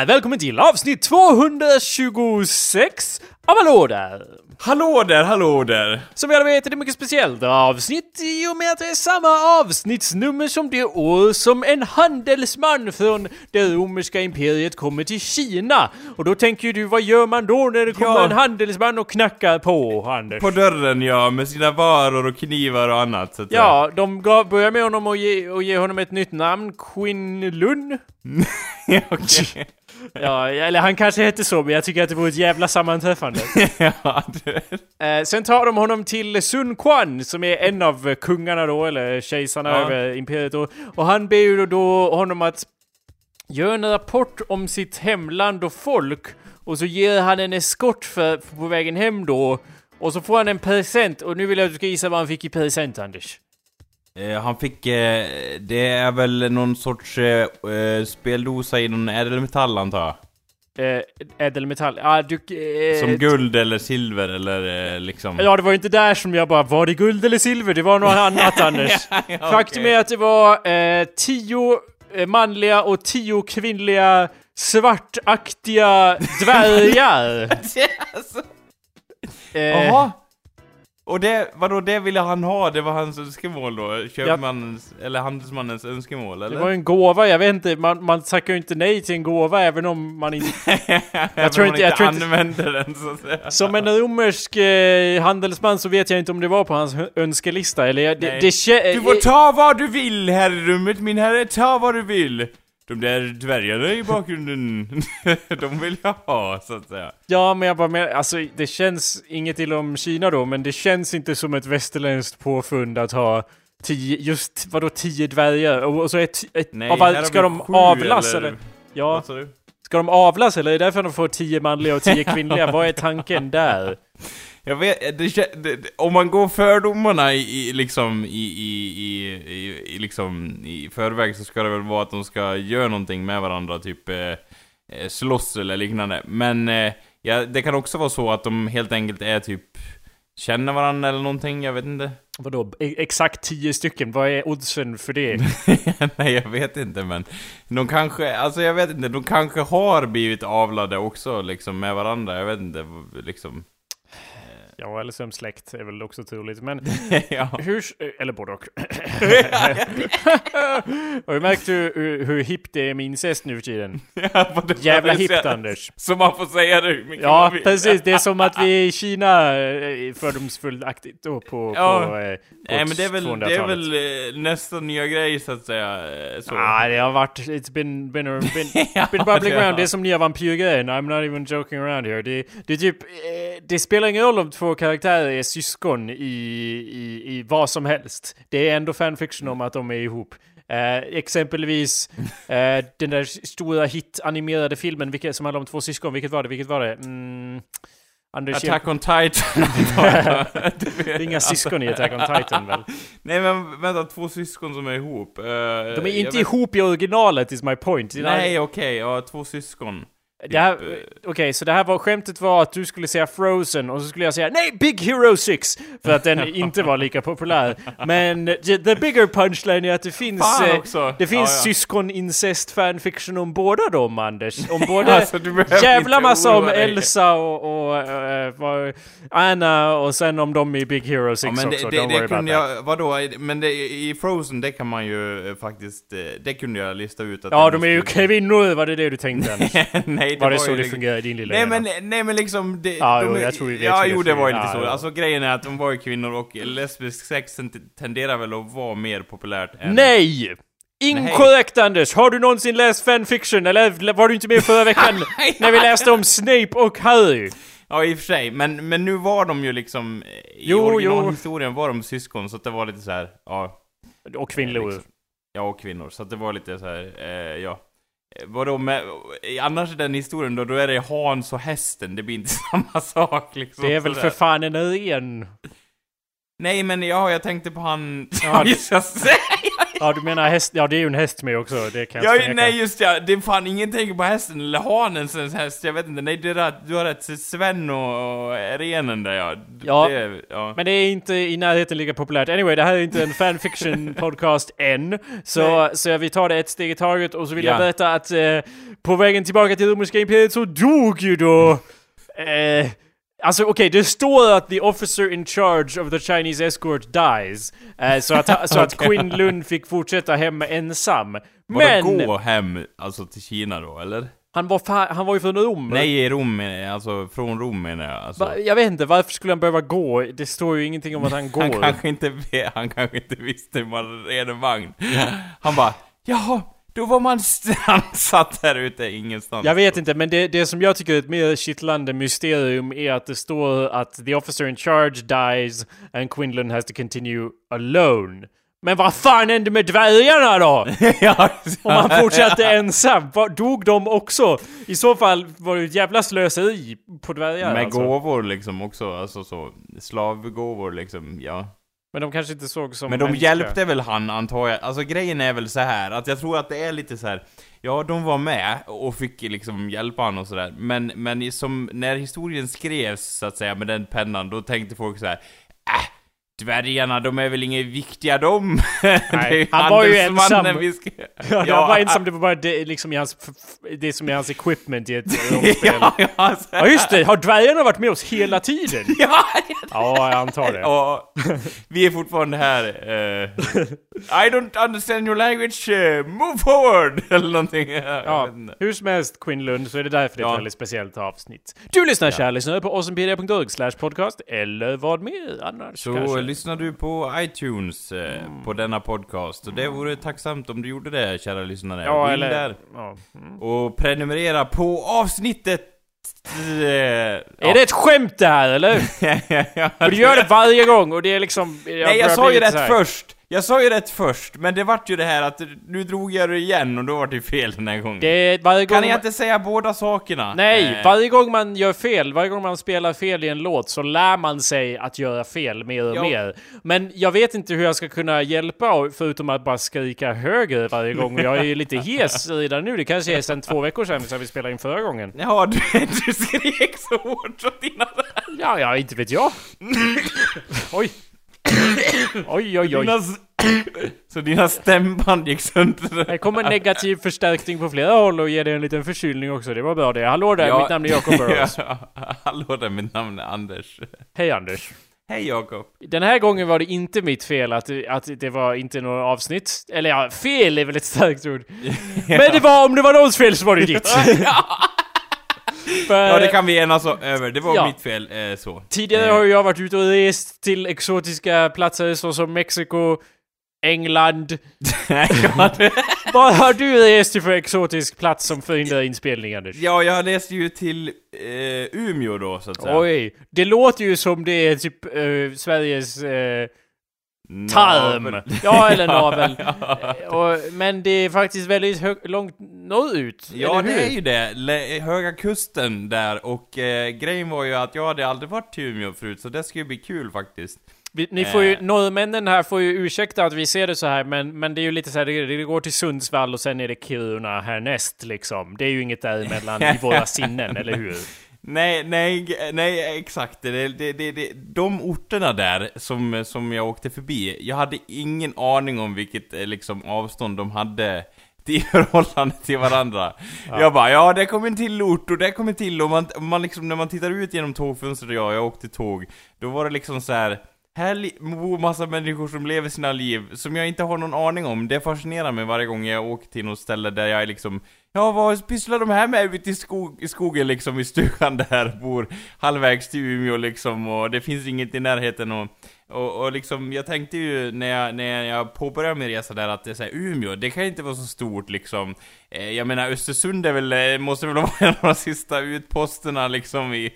där! Välkommen till avsnitt 226 av Hallå där! Hallå där, hallå där! Som vi alla vet är det mycket speciellt avsnitt i och med att det är samma avsnittsnummer som det år som en handelsman från det romerska imperiet kommer till Kina. Och då tänker ju du, vad gör man då när det kommer Ja. en handelsman och knackar på, Anders? På dörren ja, med sina varor och knivar och annat så. Ja, de gav, börjar med honom och ge, och ge honom ett nytt namn. Ja, okej. Ja, eller han kanske hette så, men jag tycker att det vore ett jävla sammanträffande. ja. Eh, sen tar de honom till Sun Quan som är en av kungarna då, eller kejsarna Ja. över imperiet då. Och han ber ju då honom att göra en rapport om sitt hemland och folk. Och så ger han en eskort för, på vägen hem då. Och så får han en present, och nu vill jag att du ska gissa vad han fick i present Anders. Eh, han fick, eh, det är väl någon sorts eh, speldosa i någon ädelmetall antar jag? Eh, ädelmetall, ja du... Eh, Som guld eller silver eller liksom... Ja, det var ju inte där som jag bara, var det guld eller silver? Det var något annat Anders. ja, Faktum okej. är att det var tio manliga och tio kvinnliga svartaktiga dvärgar. Alltså, Jaha! Och det, vadå, det ville han ha? Det var hans önskemål då? Köpmannens, eller handelsmannens önskemål, det eller? var ju en gåva, jag vet inte, man, man tackar ju inte nej till en gåva även om man inte... jag tror inte- jag tror inte- använder den så att säga. Som en romersk eh, handelsman så vet jag inte om det var på hans önskelista, eller jag, det, det Du får ta vad du vill här i rummet min herre, ta vad du vill! De där dvärgarna i bakgrunden, de vill jag ha så att säga. Ja, men jag bara men, alltså det känns inget illa om Kina då, men det känns inte som ett västerländskt påfund att ha tio, just vadå tio dvärgar? Och, och så ett, ett Nej, av ska de sju, avlas eller? eller? Ja, ska de avlas eller är det därför de får tio manliga och tio kvinnliga? Vad är tanken där? Jag vet, det, det, om man går fördomarna i, i liksom, i, i, i, i, i, liksom, i förväg så ska det väl vara att de ska göra någonting med varandra, typ eh, eh, slåss eller liknande. Men eh, ja, det kan också vara så att de helt enkelt är typ, känner varandra eller någonting, jag vet inte. Vadå, e- exakt tio stycken? Vad är oddsen för det? Nej, jag vet inte men De kanske, alltså jag vet inte, de kanske har blivit avlade också liksom med varandra, jag vet inte, liksom Ja, eller som släkt är väl också turligt, men ja. hur... Eller både och. Har du märkt hur, hur, hur hippt det är med incest nu för tiden? Ja, det- Jävla hippt Anders. Så man får säga det hur mycket Ja, man vill. precis. Det är som att vi är i Kina eh, fördomsfullaktigt då på, Ja. på, eh, på Nej men det är väl, det är 200-talet. väl eh, nästa nya grej så att säga, eh, så. Ah, det har varit... It's been, been, been, Ja, been bubbling around. Det är som nya vampyrgrejen. I'm not even joking around here. Det, det är typ... Eh, det spelar ingen roll om två karaktärer är syskon i, i, i vad som helst. Det är ändå fanfiction om att de är ihop. Eh, exempelvis eh, den där stora hit-animerade filmen vilket, som handlar om två syskon. Vilket var det? Vilket var det? Mm, Anders Attack on Titan Det är inga syskon i Attack on Titan väl? Nej men vänta, två syskon som är ihop. eh, De är inte vet- ihop i originalet is my point. Nej okej, ja två syskon. Typ, eh, okej, så det här var skämtet var att du skulle säga Frozen och så skulle jag säga nej, Big Hero 6! För att den inte var lika populär. Men the, the bigger punchline är att det finns, eh, det finns Ja, ja. syskon incest fanfiction om båda dem Anders. Om både Alltså, jävla massa om. Elsa och, och eh, vad- Anna och sen om dem i Big Hero 6 Ja, men också. det, Don't det, worry det kunde jag, vadå, men det, i Frozen det kan man ju eh, faktiskt, eh, det kunde jag lista ut att Ja, de är ju kvinnor, var det det du tänkte Anders? Nej, det Var det var så det fungerar i din lilla Nej men, nej men liksom det, Ja, de jo, jag tror vi vet Ja, jo det var ju lite så. Alltså grejen är att de var ju kvinnor och lesbisk sex ten- tenderar väl att vara mer populärt än... Nej! Inkorrekt Anders! Har du någonsin läst fanfiction? Eller var du inte med förra veckan när vi läste om Snape och Harry? Ja i och för sig, men, men nu var de ju liksom... eh, I Jo, originalhistorien var de syskon, så att det var lite så här, ja... Och kvinnor. liksom. Ja, och kvinnor. Så att det var lite så här, eh, ja. Eh, Vadå med, eh, annars i den historien då, då är det Hans och hästen, det blir inte samma sak liksom. Det är väl för fan en ren... Nej men ja, jag tänkte på han... Ja, jag! Ja, du menar häst? Ja, det är ju en häst med också. Det kan jag Ja, nej just ja, det är fan ingenting på hästen, eller hanens häst, jag vet inte, nej det är rätt, du har rätt, Sven och, och renen där ja. Ja. Det, ja. Men det är inte i närheten lika populärt. Anyway, det här är inte en fanfiction podcast än. Så, så vi tar det ett steg i taget och så vill Ja. jag berätta att eh, på vägen tillbaka till romerska imperiet så dog ju då... Eh, alltså okej, det står att the officer in charge of the Chinese escort dies. Eh, så att, så att. Quinn Lund fick fortsätta hem ensam. Vadå Men gå hem, alltså till Kina då, eller? han var, fa- han var ju från Rom. Nej, i Rom menar alltså från Rom menar jag. Alltså. Va, jag vet inte, varför skulle han behöva gå? Det står ju ingenting om att han går. Han kanske inte han kanske inte visste hur man red en vagn. Han bara, jaha, då var man strandsatt där ute ingenstans. Jag vet inte, men det, det som jag tycker är ett mer kittlande mysterium är att det står att the officer in charge dies and Quinlan has to continue alone. Men vad fan hände med dvärgarna då? ja, Om han fortsatte ensam? Dog de också? I så fall var det ett jävla slöseri på dvärgar Med alltså. gåvor liksom också, alltså så, slavgåvor liksom, ja. Men de kanske inte såg som Men de mänskliga. hjälpte väl han antar jag, alltså grejen är väl så här att jag tror att det är lite så här. Ja, de var med och fick liksom hjälpa han och sådär, men, men som, när historien skrevs så att säga med den pennan, då tänkte folk så här. Äh, dvärgarna, de är väl inget viktiga de? Nej, han var ju ensam. Ska... Ja, han var ensam, det var bara det, liksom i hans, det som är hans equipment i ett rollspel. ja, ja, alltså. Ja just det, har dvärgarna varit med oss hela tiden? ja, Ja, jag antar det. Ja, vi är fortfarande här. eh, I don't understand your language, eh, move forward! Eller någonting. Ja, hur som helst Quinn Lund så är det därför det är ett Ja. väldigt speciellt avsnitt. Du lyssnar kära lyssnare på awesomepedia.org slash podcast eller vad mer annars Så kanske. Lyssnar du på iTunes eh, på denna podcast, och det vore tacksamt om du gjorde det, kära lyssnare. Gå Ja, in eller... där Ja. Mm. och prenumerera på avsnittet! Eh, Är det ett skämt det här eller? För du gör det varje gång och det är liksom... Nej, jag sa ju rätt först! Jag sa ju rätt först, men det vart ju det här att nu drog jag det igen och då var det fel den här gången. Det varje gång... Kan jag inte säga båda sakerna? Nej, Eh, varje gång man gör fel, varje gång man spelar fel i en låt så lär man sig att göra fel mer och Ja. mer. Men jag vet inte hur jag ska kunna hjälpa förutom att bara skrika högre varje gång. Jag är ju lite hes redan nu, det kanske är sedan två veckor sedan sedan vi spelade in förra gången. Ja, du, du skrek så hårt så dina... Ja, ja, inte vet jag. Oj. Oj, oj, oj. dina så dina stämband gick sönder. Här kommer negativ förstärkning på flera håll och ger dig en liten förkylning också. Det var bra det. Hallå där, mitt namn är Jacob Burrows. Ja, Hallå där, mitt namn är Anders. Hej Anders. Hej Jakob. Den här gången var det inte mitt fel att, att det var inte några avsnitt. Eller ja, fel är väl ett starkt ord. Men det var, om det var någons fel så var det ditt. För, Ja, det kan vi enas om- över. Det var Ja. mitt fel, eh, så. Tidigare Eh, har jag varit ute och rest till exotiska platser såsom Mexiko, England. Vad har du rest till för exotisk plats som förhindrar inspelning, Anders? ja, jag läste ju till eh, Umeå då, så att säga. Oj, det låter ju som det är typ eh, Sveriges eh, tarm. Ja, eller navel. Eh, och, men det är faktiskt väldigt hö- långt norrut. Ja, det är ju det. Le- Höga Kusten där, och eh, grejen var ju att jag hade aldrig varit till Umeå förut, så det ska ju bli kul faktiskt. Vi, ni får ju, Eh. norrmännen här får ju ursäkta att vi ser det så här, men, men det är ju lite så här, det, det går till Sundsvall och sen är det Kiruna härnäst liksom. Det är ju inget däremellan i våra sinnen, eller hur? Nej, nej, nej, exakt. Det, det, det, det, de orterna där som, som jag åkte förbi, jag hade ingen aning om vilket eh, liksom, avstånd de hade i förhållande till varandra. Jag bara, ja det kommer en till ort och det kommer en till och man, man liksom, när man tittar ut genom tågfönstret, ja, jag åkte tåg, då var det liksom så här. Här bor massa människor som lever sina liv, som jag inte har någon aning om. Det fascinerar mig varje gång jag åker till något ställe där jag är liksom Ja, vad pysslar de här med ute i, skog, i skogen liksom, i stugan där, bor? Halvvägs till Umeå liksom, och det finns inget i närheten och, och, och liksom, jag tänkte ju när jag, när jag påbörjade min resa där att det här, Umeå, det kan inte vara så stort liksom. Eh, jag menar, Östersund är väl, eh, måste väl vara en av de sista utposterna liksom i,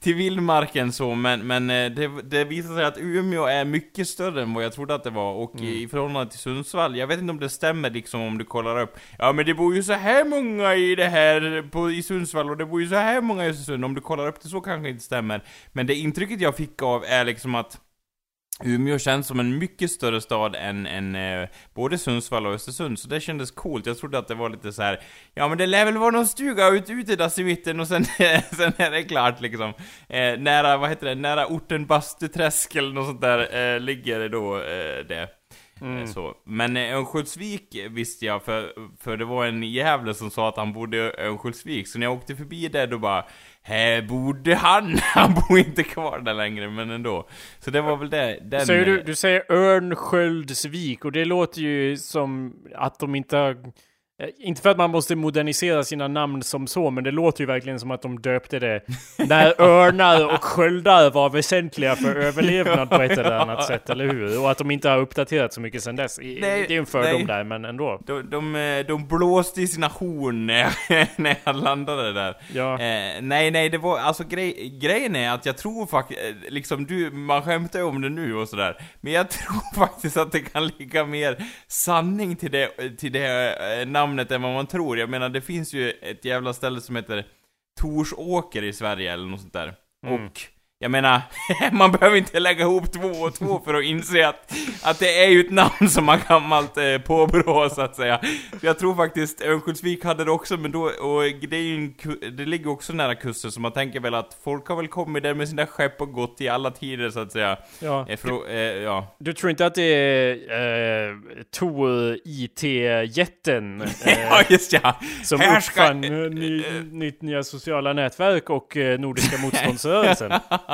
till vildmarken så, men, men eh, det, det visar sig att Umeå är mycket större än vad jag trodde att det var, och i, i förhållande till Sundsvall, jag vet inte om det stämmer liksom om du kollar upp, ja men det bor ju så här många i det här, på, i Sundsvall, och det bor ju så här många i Östersund, om du kollar upp det så kanske inte stämmer, men det intrycket jag fick av är liksom att Umeå känns som en mycket större stad än, än eh, både Sundsvall och Östersund, så det kändes coolt. Jag trodde att det var lite så här. ja men det lär väl vara någon stuga ut, ute där i mitten och sen, sen är det klart liksom. Eh, nära, vad heter det, nära orten Bastuträsk eller något sånt där, eh, ligger det då eh, det. Mm. Så. Men eh, Örnsköldsvik visste jag, för, för det var en jävla som sa att han bodde i Örnsköldsvik, så när jag åkte förbi där då bara här bodde han! Han bor inte kvar där längre, men ändå. Så det var väl det, den... Säger du, du säger Örnsköldsvik och det låter ju som att de inte har Eh, inte för att man måste modernisera sina namn som så, men det låter ju verkligen som att de döpte det när örnar och sköldar var väsentliga för överlevnad på ett eller annat sätt, eller hur? Och att de inte har uppdaterat så mycket sedan dess. Nej, det är en fördom nej. där, men ändå. De, de, eh, de blåste i sina horn när jag, när jag landade där. Ja. Eh, nej, nej, det var, alltså grej, grejen är att jag tror faktiskt, eh, liksom du, man skämtar ju om det nu och sådär, men jag tror faktiskt att det kan ligga mer sanning till det, till det eh, namnet än vad man tror. Jag menar, det finns ju ett jävla ställe som heter Torsåker i Sverige eller något sånt där. Mm. Och jag menar, man behöver inte lägga ihop två och två för att inse att, att det är ju ett namn som man gammalt eh, påbrå så att säga. Jag tror faktiskt Örnsköldsvik hade det också, men då, och det är ju en, det ligger också nära kusten, så man tänker väl att folk har väl kommit där med sina skepp och gått i alla tider så att säga. Ja. Eh, för, eh, ja. Du tror inte att det är eh, Tor IT-jätten? Eh, ja, just ja! Som Här ska... uppfann ny, nytt nya sociala nätverk och eh, Nordiska motståndsrörelsen.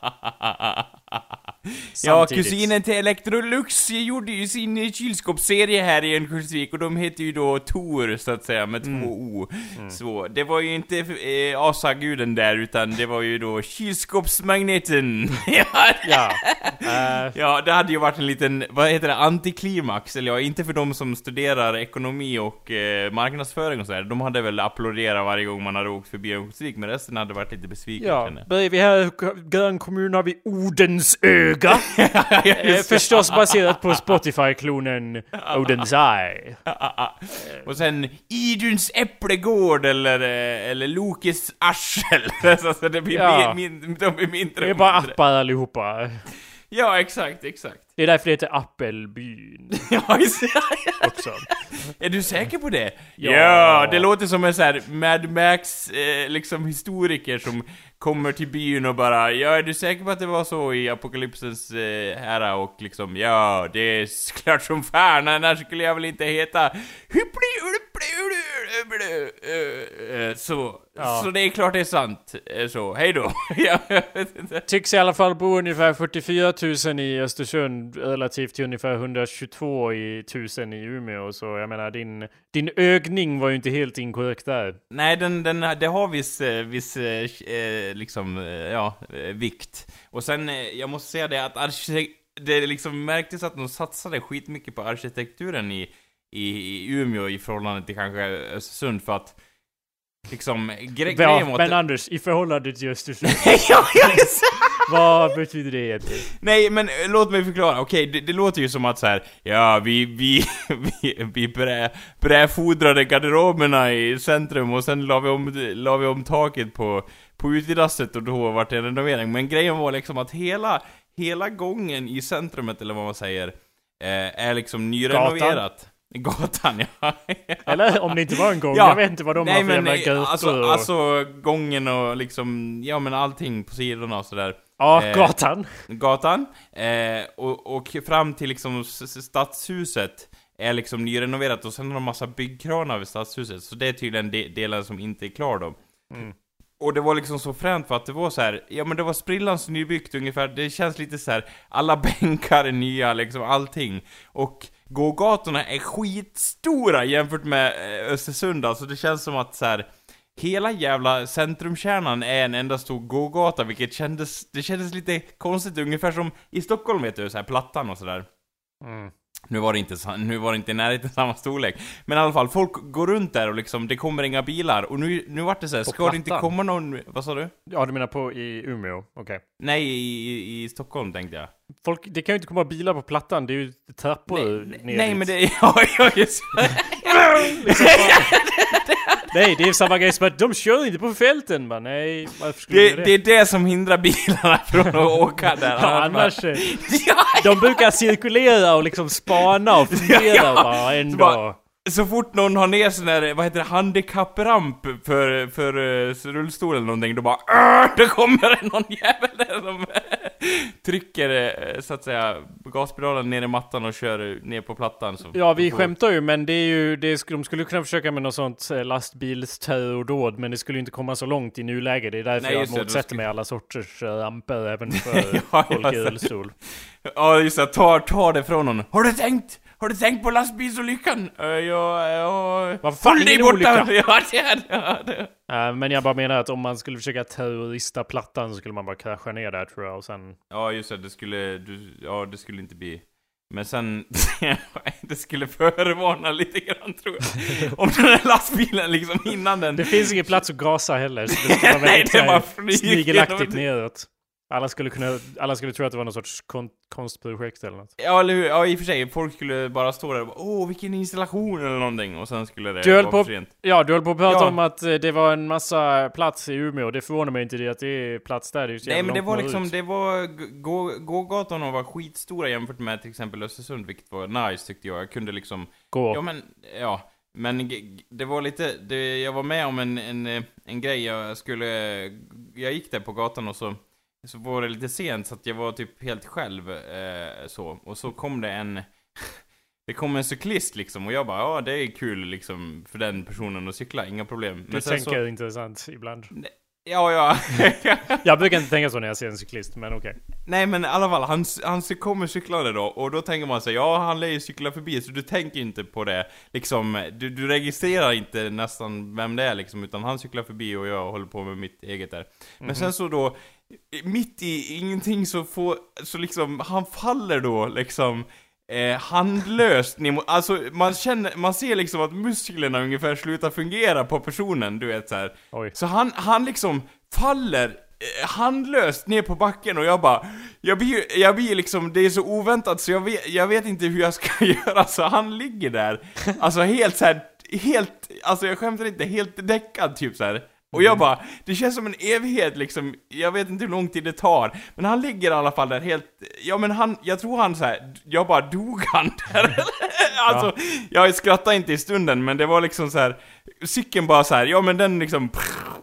ja, kusinen till Electrolux gjorde ju sin kylskåpsserie här i Örnsköldsvik och de heter ju då Tor, så att säga, med mm. två O. Mm. Så, det var ju inte eh, asaguden där, utan det var ju då kylskåpsmagneten. ja. Uh. ja, det hade ju varit en liten, vad heter det, antiklimax, eller ja, inte för de som studerar ekonomi och eh, marknadsföring och sådär. De hade väl applåderat varje gång man hade åkt förbi Örnsköldsvik, men resten hade varit lite besvikna. Ja, bredvid här, grannkommunen har vi Odens öga. eh, förstås baserat på Spotify-klonen Odens Eye. Och sen Iduns äpplegård eller, eller Lokes arsel. alltså, det blir ja. min, de blir mindre Det är bara appar allihopa. Ja, exakt, exakt. Det är därför det heter Appelbyn. ja, också. Är du säker på det? Ja. ja det låter som en sån här Mad Max, eh, liksom historiker som kommer till byn och bara Ja, är du säker på att det var så i apokalypsens eh, ära? Och liksom Ja, det är klart som fan, annars skulle jag väl inte heta så, ja. så det är klart det är sant. Så, hej då. Tycks i alla fall bo ungefär 44 000 i Östersund relativt till ungefär 122 i 1000 i Umeå. Så jag menar, din, din ögning var ju inte helt inkorrekt där. Nej, den, den, det har viss, eh, viss eh, liksom, eh, ja, vikt. Och sen, jag måste säga det att arkitekt det liksom märktes att de satsade skitmycket på arkitekturen i, i, i Umeå i förhållande till kanske Östersund för att liksom gre ja, grejen Men Anders, i förhållande till Östersund. ja, Vad betyder det egentligen? Nej, men eh, låt mig förklara. Okej, det, det, låter ju som att så här, ja, vi, vi, vi, vi brä, bräfodrade garderoberna i centrum och sen la vi om, la vi om taket på, på uterasset och då vart det en renovering. Men grejen var liksom att hela, hela gången i centrumet, eller vad man säger, eh, är liksom nyrenoverat. Gatan. Gatan, ja. Eller om det inte var en gång, ja. jag vet inte vad de nej, har för jävla gator alltså, och... alltså gången och liksom, ja men allting på sidorna och sådär. Ja, eh, gatan. Gatan. Eh, och, och fram till liksom stadshuset är liksom nyrenoverat och sen har de massa byggkranar vid stadshuset. Så det är tydligen de delen som inte är klar då. Mm. Och det var liksom så fränt för att det var så här, ja men det var sprillans nybyggt ungefär, det känns lite så här, alla bänkar är nya liksom, allting. Och gågatorna är skitstora jämfört med eh, Östersund alltså, det känns som att så här, Hela jävla centrumkärnan är en enda stor gågata, vilket kändes, det kändes lite konstigt, ungefär som i Stockholm vet du, så här Plattan och sådär. Mm. Nu var det inte, nu var det inte i närheten samma storlek. Men i alla fall, folk går runt där och liksom, det kommer inga bilar. Och nu, nu vart det så här, ska plattan. det inte komma någon, vad sa du? Ja, du menar på i Umeå? Okej. Okay. Nej, i, i Stockholm tänkte jag. Folk, det kan ju inte komma bilar på plattan, det är ju trappor nej, ner Nej, dit. men det, ja, ja just Nej, det är samma grej som att de kör inte på fälten. Bara, nej, varför skulle Det, de göra det är det som hindrar bilarna från att åka där. Ja, annars... eh, Ja, De brukar cirkulera och liksom spana och fundera Ja, bara en Så bara- dag. Så fort någon har ner sån där, vad heter det, handikappramp för, för uh, rullstol eller någonting, då bara "Åh!" då kommer det någon jävel där som trycker, eh, så att säga, gaspedalen ner i mattan och kör ner på plattan. Så, Ja, vi skämtar ju, men det är ju, det sk- de skulle kunna försöka med något sånt eh, lastbilsterrordåd, men det skulle inte komma så långt i nuläget. Det är därför Nej, jag motsätter skulle- mig alla sorters ramper även för Ja, folk i rullstol. Ja, just det, ta, ta det från honom. Har du tänkt? Har du tänkt på lastbilsolyckan? Uh, ja, ja... Vad fan, Håll dig borta! Ja, det är det. Ja, det. Eh, men jag bara menar att om man skulle försöka terrorista plattan så skulle man bara krascha ner där tror jag och sen... Ja, just det, det skulle, du, ja, det skulle inte bli... Men sen, det skulle förvarna lite grann tror jag. Om den här lastbilen liksom innan den... Det finns ingen plats att gasa heller. Så det skulle vara Nej, väldigt det här bara flyger snigelaktigt neråt. Alla skulle kunna, alla skulle tro att det var någon sorts kon konstprojekt eller något. Ja, eller hur? Ja, i och för sig. Folk skulle bara stå där och bara, åh, vilken installation eller någonting. Och sen skulle det Du höll vara på- för sent. Ja, du höll på att prata Ja. om att eh, det var en massa plats i Umeå. Det förvånar mig inte det att det är plats där. Det är ju Nej men det var liksom, det var, gå- gågatorna var skitstora jämfört med till exempel Östersund, vilket var nice tyckte jag. Jag kunde liksom, Gå. ja men, ja. Men det var lite, det, jag var med om en, en, en grej, jag skulle, jag gick där på gatan och så, så var det lite sent så att jag var typ helt själv eh, så. Och så kom det en, det kom en cyklist liksom och jag bara, ja det är kul liksom för den personen att cykla, inga problem. Du sen tänker intressant ibland. ja ja. Jag brukar inte tänka så när jag ser en cyklist, men okej. Nej men i alla fall, han, han kommer cyklande då, och då tänker man sig ja han lär ju cykla förbi, så du tänker inte på det, liksom, du, du registrerar inte nästan vem det är liksom, utan han cyklar förbi och jag håller på med mitt eget där. Men sen så då, mitt i ingenting så får, så liksom, han faller då liksom, eh, handlöst ner mot, alltså man känner, man ser liksom att musklerna ungefär slutar fungera på personen, du vet så här. Oj. Så han, han liksom faller eh, handlöst ner på backen och jag bara Jag blir, jag blir liksom, det är så oväntat så jag vet, jag vet inte hur jag ska göra så han ligger där Alltså helt så här, helt, alltså jag skämtar inte, helt däckad typ så här. Och jag bara, det känns som en evighet liksom, jag vet inte hur lång tid det tar Men han ligger i alla fall där helt, ja men han, jag tror han så här, jag bara, dog han där? alltså, jag skrattade inte i stunden men det var liksom så här cykeln bara så här, ja men den liksom,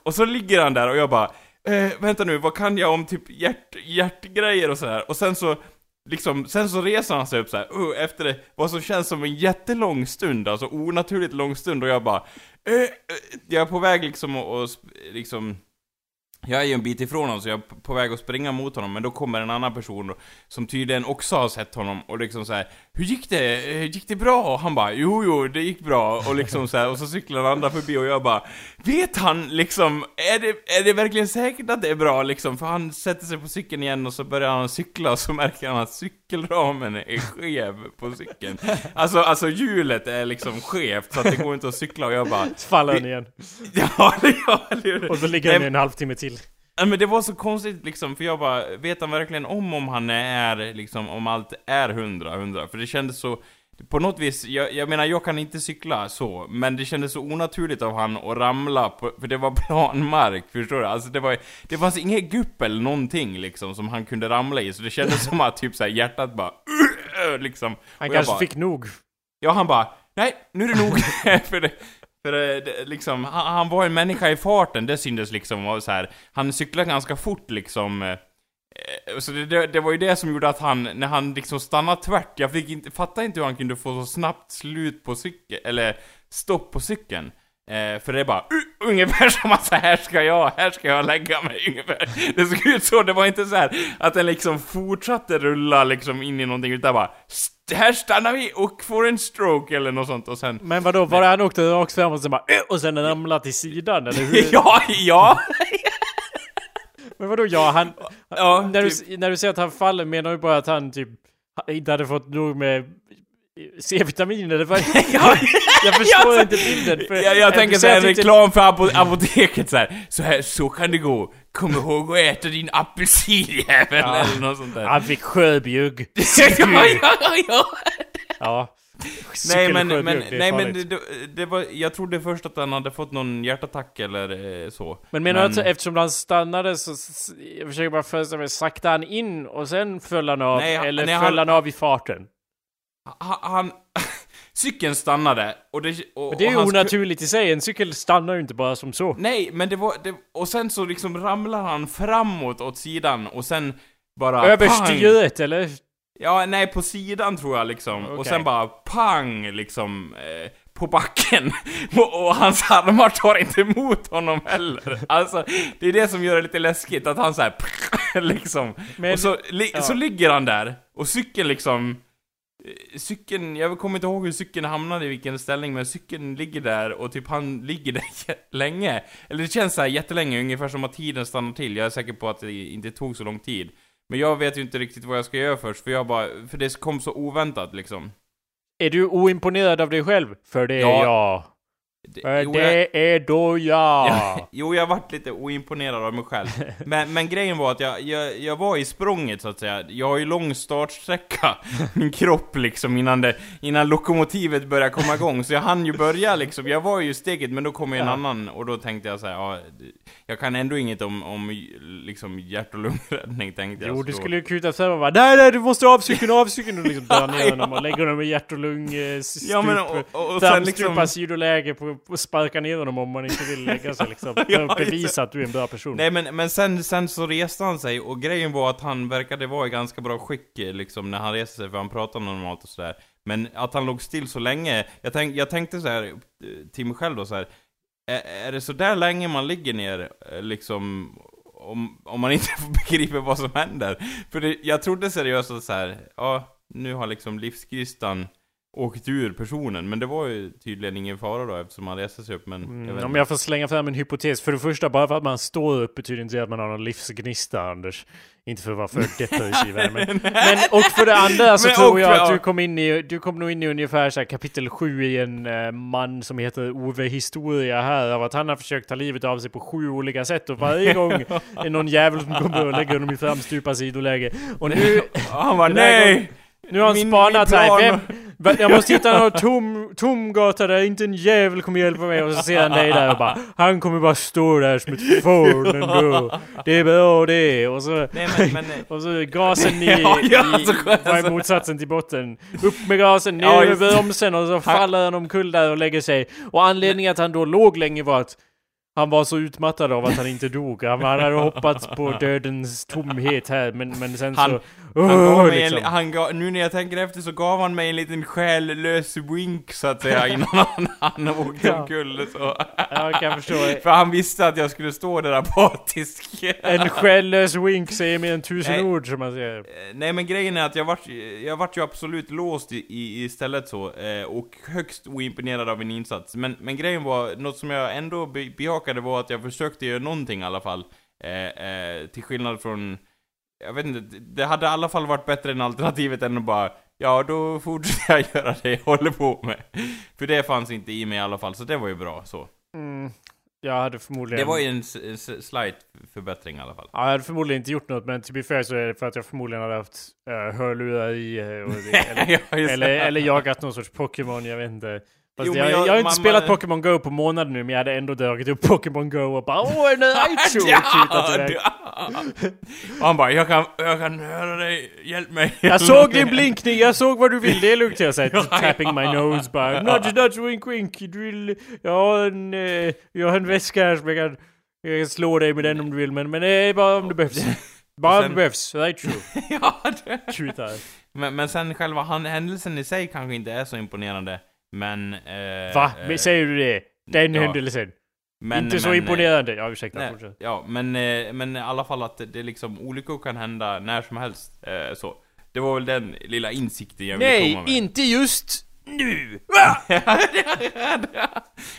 och så ligger han där och jag bara, eh, vänta nu, vad kan jag om typ hjärt, hjärtgrejer och så här. Och sen så, liksom, sen så reser han sig upp så här, uh, efter det, vad som känns som en jättelång stund, alltså onaturligt lång stund och jag bara, Eh, eh, jag är på väg liksom att... liksom, jag är ju en bit ifrån honom så jag är på väg att springa mot honom men då kommer en annan person som tydligen också har sett honom och liksom så här, Hur gick det? Eh, Gick det bra? Och han bara Jo, jo, det gick bra och liksom så här, och så cyklar den andra förbi och jag bara Vet han liksom, är det, är det verkligen säkert att det är bra liksom? För han sätter sig på cykeln igen och så börjar han cykla och så märker han att cykelramen är skev på cykeln Alltså, alltså hjulet är liksom skevt så att det går inte att cykla och jag bara Så faller han igen. Ja, ja, eller hur? Och så ligger han i en halvtimme till. Men det var så konstigt liksom, för jag bara, vet han verkligen om om han är liksom, om allt är hundra, hundra? För det kändes så, på något vis, jag, jag menar jag kan inte cykla så, men det kändes så onaturligt av han att ramla på, för det var planmark, förstår du? Alltså det var, det fanns inget gupp eller någonting liksom som han kunde ramla i, så det kändes som att typ såhär hjärtat bara, liksom. Han kanske bara, fick nog. Ja, han bara, nej, nu är det nog. för det, för det, det, liksom, han, han var en människa i farten, det syntes liksom vara så här. Han cyklade ganska fort liksom. Eh, så det, det, det var ju det som gjorde att han, när han liksom stannade tvärt, jag fick inte, fattade inte hur han kunde få så snabbt slut på cykeln, eller stopp på cykeln. Eh, för det är bara uh, ungefär som att så här ska jag, här ska jag lägga mig ungefär. Det såg ut så, det var inte så här att den liksom fortsatte rulla liksom in i någonting utan bara "St- här stannar vi och får en stroke eller något sånt och sen Men vadå, var det han åkte rakt fram och sen bara "Äh", och sen ramlade till sidan eller hur? Ja, ja! Men vadå ja, han... Ja, när, typ. du, när du säger att han faller menar du bara att han typ inte hade fått nog med C-vitamin eller vad? jag förstår Ja, inte bilden. För, Jag, jag tänker såhär inte- reklam för apo apoteket så här. Så här, så kan det gå. Kom ihåg att äta din apelsinjävel Ja. eller något sånt där. Han fick sjöbjugg. ja, ja, ja, ja. Nej men, men, nej, men det, det var, jag trodde först att han hade fått någon hjärtattack eller eh, så. Men menar du att eftersom han stannade så, jag försöker bara föreställa mig, saktade han in och sen föll han av? Nej, eller nej, föll han av i farten? Han... cykeln stannade och det... Och, Men det är och ju onaturligt i sig, en cykel stannar ju inte bara som så. Nej, men det var... Det, och sen så liksom ramlar han framåt åt sidan och sen bara... Överstyret eller? Ja, nej, på sidan tror jag liksom. Och Okej. sen bara pang, liksom, eh, på backen. och, och hans armar tar inte emot honom heller. Alltså, det är det som gör det lite läskigt, att han såhär, liksom. Men- och så, li, ja. så ligger han där, och cykeln liksom... Cykeln, jag kommer inte ihåg hur cykeln hamnade i vilken ställning, men cykeln ligger där och typ han ligger där länge. Eller det känns så här jättelänge, ungefär som att tiden stannar till. Jag är säker på att det inte tog så lång tid. Men jag vet ju inte riktigt vad jag ska göra först, för jag bara, för det kom så oväntat liksom. Är du oimponerad av dig själv? För det är Ja. jag. Det, För jo, jag, det är då jag. Ja, jo, jag varit lite oimponerad av mig själv. Men, men grejen var att jag, jag, jag var i språnget så att säga. Jag har ju lång startsträcka, min kropp liksom, innan, det, innan lokomotivet började komma igång. Så jag hann ju börja liksom. Jag var ju steget, men då kom ju en Ja. annan och då tänkte jag så här, ja, jag kan ändå inget om, om liksom hjärt och lungräddning tänkte jag. Jo, du skulle ju kuta fram och bara Nej, nej, du måste av cykeln, av cykeln! Och liksom dra ner honom och lägga honom i hjärt och lung eh, stup, Ja men och, och, och sen liksom... Sidoläge på, sparka ner honom om man inte vill lägga sig liksom. Ja, att bevisa att du är en bra person. Nej men, men sen, sen så reste han sig och grejen var att han verkade vara i ganska bra skick liksom när han reste sig för han pratade normalt och sådär. Men att han låg still så länge, jag, tänk, jag tänkte så här eh, till mig själv då så här. Är, är det så där länge man ligger ner eh, liksom om, om man inte begriper vad som händer? För det, jag trodde seriöst att så här, ja nu har liksom livskristan åkt ur personen, men det var ju tydligen ingen fara då eftersom han reste sig upp men jag Mm, om inte. jag får slänga fram en hypotes. För det första, bara för att man står upp betyder inte att man har någon livsgnista, Anders. Inte för att vara för depressiv här, men, men Och för det andra så Men tror och jag att du kom in i, du kom nog in i ungefär så här kapitel 7 i en eh, man som heter Ove Historia här, av att han har försökt ta livet av sig på sju olika sätt och varje gång är någon jävel som kommer och lägger honom i framstupa sidoläge. Och nu, han bara här nej! nu har han Min- spanat min här. plan- Vem, Va- jag måste hitta någon tom, tom gata där inte en jävel kommer hjälpa mig. Och så ser han dig där och bara Han kommer bara stå där som ett fån ändå. Det är bra det. Och så, Nej men, men och så gasen i, Ja, ja, i så vad är motsatsen till botten? Upp med gasen, ner Ja, med bromsen och så faller han omkull där och lägger sig. Och anledningen att han då låg länge var att han var så utmattad av att han inte dog. Han, han hade hoppats på dödens tomhet här men, men sen Han- så... Han Åh, gav mig liksom. en, han gav, nu när jag tänker efter så gav han mig en liten själlös wink så att säga innan han, han åkte Ja. omkull så. Ja, jag kan förstå. För han visste att jag skulle stå där apatisk. En själlös wink säger mer än tusen Nej. ord som man säger. Eh, Nej men grejen är att jag vart, jag vart ju absolut låst i, i istället så, eh, och högst oimponerad av min insats. Men, men grejen var, något som jag ändå be, bejakade var att jag försökte göra någonting i alla fall. Eh, eh, till skillnad från, jag vet inte, det- hade i alla fall varit bättre än alternativet än att bara Ja, då fortsätter jag göra det jag håller på med. För det fanns inte i mig i alla fall, så det var ju bra så. Mm, jag hade förmodligen... Det var ju en, en slight förbättring i alla fall. Ja, jag hade förmodligen inte gjort något, men till be fair så är det för att jag förmodligen hade haft uh, hörlurar i. det, eller, eller, eller jagat någon sorts Pokémon, jag vet inte. Fast Jo, jag, jag, jag- har inte man- spelat Pokémon Go på månader nu, men jag hade ändå dragit upp Pokémon Go och bara Åh, en Raichu! och han bara, jag kan, jag kan höra dig, hjälp mig. Jag såg din blinkning, jag såg vad du vill, det är lugnt jag säger. Tapping my nose bara. Nudge, nudge, wink, wink. Du vill... Jag har en, eh, jag har en väska här som jag kan... Jag kan slå dig med den om du vill, men, men det är bara om det behövs. Bara om sen- det behövs. Raichu. ja, det. Tutar. Men, men sen själva händelsen i sig kanske inte är så imponerande, men... Eh, Va? eh, Säger du det? Den ja. händelsen? men, inte så men, eh, imponerande. Ja, ursäkta. Nej, fortsätt. ja, men, eh, men i alla fall att det, det liksom, olyckor kan hända när som helst. Eh, så. Det var väl den lilla insikten jag ville komma Nej, med. inte just nu!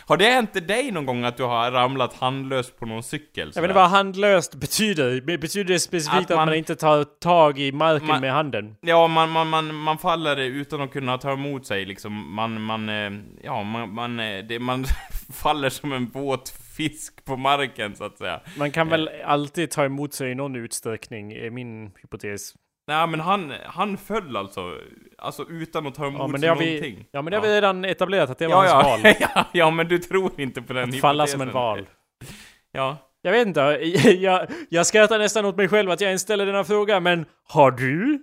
har det hänt dig någon gång att du har ramlat handlös på någon cykel? Jag vet sådär? inte vad handlöst betyder. Be- Betyder det specifikt Att att man, man- inte tar tag i marken Man- med handen? Ja, man, man, man, man faller utan att kunna ta emot sig liksom. Man, man, eh, ja, man, man, eh, det, man faller som en våt fisk på marken så att säga. Man kan väl alltid ta emot sig i någon utsträckning, är min hypotes. Nej men han, han föll alltså, alltså utan att ta emot Ja men det har någonting. vi, ja, men det har vi redan etablerat att det var ja, hans ja. val. ja, ja, men du tror inte på den Att falla som en val. Ja. Jag vet inte, jag, jag skrattar nästan åt mig själv att jag ens ställer denna fråga, men har du?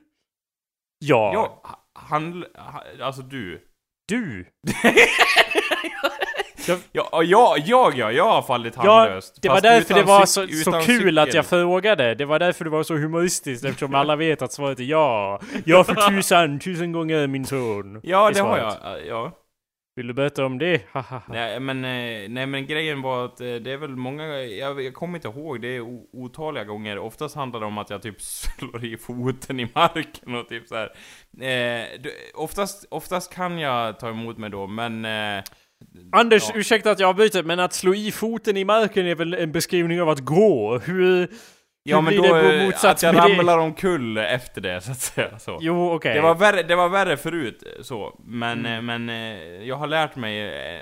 Ja. Ja, han, han, alltså du. Du? Ja, och jag, jag, ja, jag har fallit Ja, handlöst. det var därför det var så, så kul att cykel. jag frågade. Det var därför det var så humoristiskt eftersom alla vet att svaret är ja. Ja för tusan, tusen gånger min son. Ja, det har jag. Ja. Vill du berätta om det? Nej men, eh, nej men grejen var att eh, det är väl många, jag, jag kommer inte ihåg, det är otaliga gånger. Oftast handlar det om att jag typ slår i foten i marken och typ så här. Eh, oftast, oftast kan jag ta emot mig då, men... Eh, Anders, ja. ursäkta att jag avbryter, men att slå i foten i marken är väl en beskrivning av att gå? Hur... Ja men då, det att jag ramlar omkull efter det så att säga så. Jo, okej. Det var värre, det var värre förut, så. Men, Mm. eh, men eh, jag har lärt mig, eh,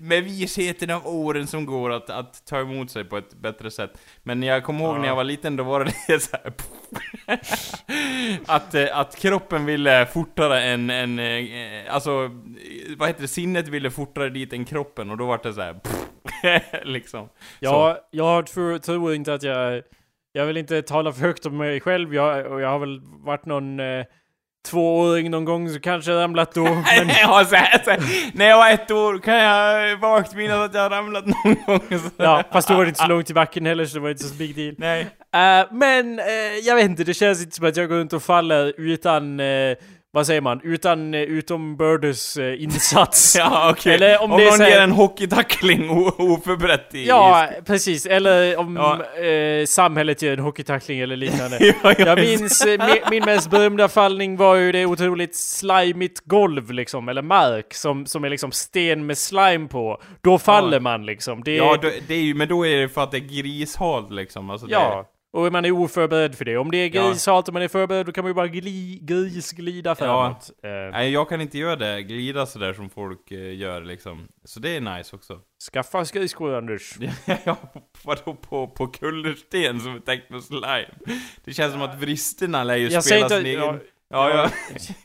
med visheten av åren som går, att, att ta emot sig på ett bättre sätt. Men jag kommer ihåg Ja. när jag var liten, då var det så här. att, att kroppen ville fortare än, än alltså, vad heter det, sinnet ville fortare dit än kroppen, och då var det så här. liksom. Ja, jag tror, tror inte att jag... Jag vill inte tala för högt om mig själv, jag, och jag har väl varit någon eh, tvååring någon gång så kanske ramlat då. Men, ja, så här, så här, när jag var ett år kan jag vagt minnas att jag ramlat någon gång. Så. ja, fast då var det inte så långt i backen heller så det var inte så big deal. Nej. Eh, men eh, jag vet inte, det känns inte som att jag går runt och faller utan, eh, vad säger man, utan uh, utombördes uh, insats. Ja, okej. Eller om om det är någon här- ger en hockeytackling oförberett i... Ja, precis. Eller om Ja. eh, samhället gör en hockeytackling eller liknande. Ja, jag minns- eh, mi- min mest berömda fallning var ju det otroligt slimigt golv liksom, eller mark som, som är liksom sten med slime på. Då faller Ja. man liksom. Det, Ja, då, det är ju, men då är det för att det är grishalt liksom. Alltså, det- ja. Och man är oförberedd för det. Om det är Ja. grishalt och man är förberedd då kan man ju bara gli, grisglida framåt. Eh, Nej, jag kan inte göra det, glida sådär som folk eh, gör liksom. Så det är nice också. skaffa skridskor Anders. ja, vadå på, på kullersten som är täckt med slime? Det känns som att vristerna lär ju Jag spela sin egen... Ja, Ja, ja.